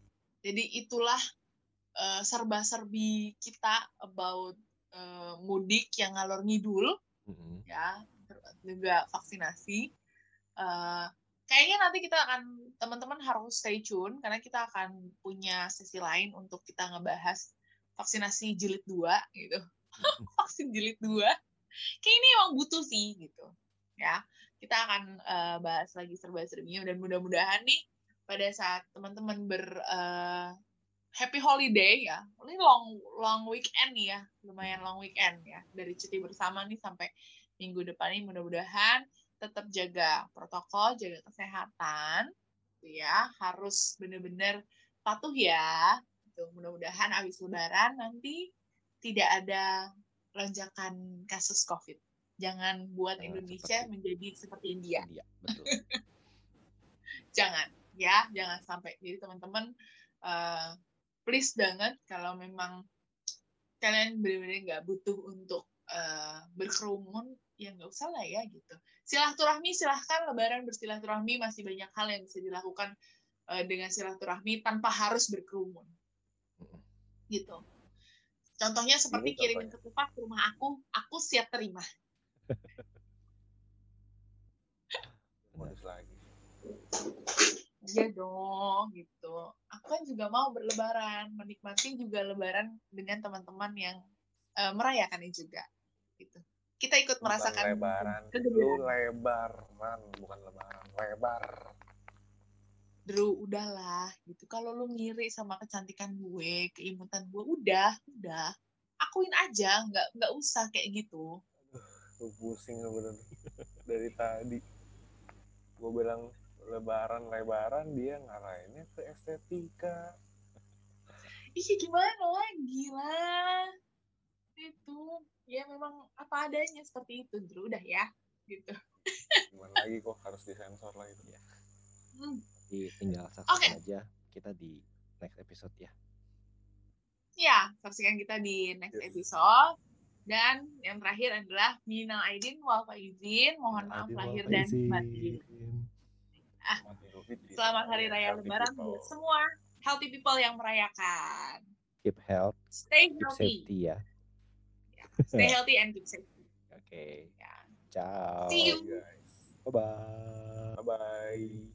jadi itulah eh, serba-serbi kita about eh, mudik yang ngalor ngidul. Mm-mm. ya juga vaksinasi. Eh, kayaknya nanti kita akan teman-teman harus stay tune karena kita akan punya sesi lain untuk kita ngebahas vaksinasi jilid 2 gitu. (laughs) Vaksin jilid 2 kayak ini emang butuh sih gitu. Ya kita akan eh, bahas lagi serba-serbinya dan mudah-mudahan nih pada saat teman-teman ber eh, happy holiday ya ini long long weekend nih ya lumayan long weekend ya dari cuti bersama nih sampai minggu depan ini mudah-mudahan tetap jaga protokol, jaga kesehatan, gitu ya. Harus benar-benar patuh ya. Gitu. Mudah-mudahan habis lebaran nanti tidak ada lonjakan kasus COVID. Jangan buat Jangan Indonesia seperti- menjadi seperti India. India, betul. (laughs) Jangan ya, jangan sampai. Jadi teman-teman eh, please banget kalau memang kalian benar-benar nggak butuh untuk eh, berkerumun, ya nggak usah lah ya gitu. Silaturahmi silahkan lebaran bersilaturahmi masih banyak hal yang bisa dilakukan eh, dengan silaturahmi tanpa harus berkerumun gitu. Contohnya seperti Ini kirimin ketupat ke rumah aku, aku siap terima. Modus lagi. Iya dong, gitu. Aku kan juga mau berlebaran, menikmati juga lebaran dengan teman-teman yang eh, merayakannya juga, gitu. Kita ikut Bukan merasakan lebaran. Kegembiraan. lebaran, bukan lebaran. Lebar. Drew, udahlah, gitu. Kalau lu ngiri sama kecantikan gue, keimutan gue, udah, udah. Akuin aja, nggak nggak usah kayak gitu. Lu pusing bener. (laughs) Dari tadi. Gue bilang lebaran, lebaran, dia ngarahinnya ke estetika. Iya gimana lagi lah. Itu, ya memang apa adanya seperti itu, Drew. Udah ya, gitu. Gimana lagi kok harus disensor lah itu. Iya. Hmm. Jadi tinggal saksikan Oke. aja kita di next episode ya. Ya, saksikan kita di next Yes. episode. Dan yang terakhir adalah Minal Aidin wal Faizin. Mohon maaf lahir dan batin. Fitri. Selamat Hari Raya Healthy Lebaran people. buat semua healthy people yang merayakan. Keep health, Stay keep healthy. safety ya. Stay (laughs) healthy and keep safety. Oke. Ya. Ciao. See you. Guys. Bye bye. Bye-bye.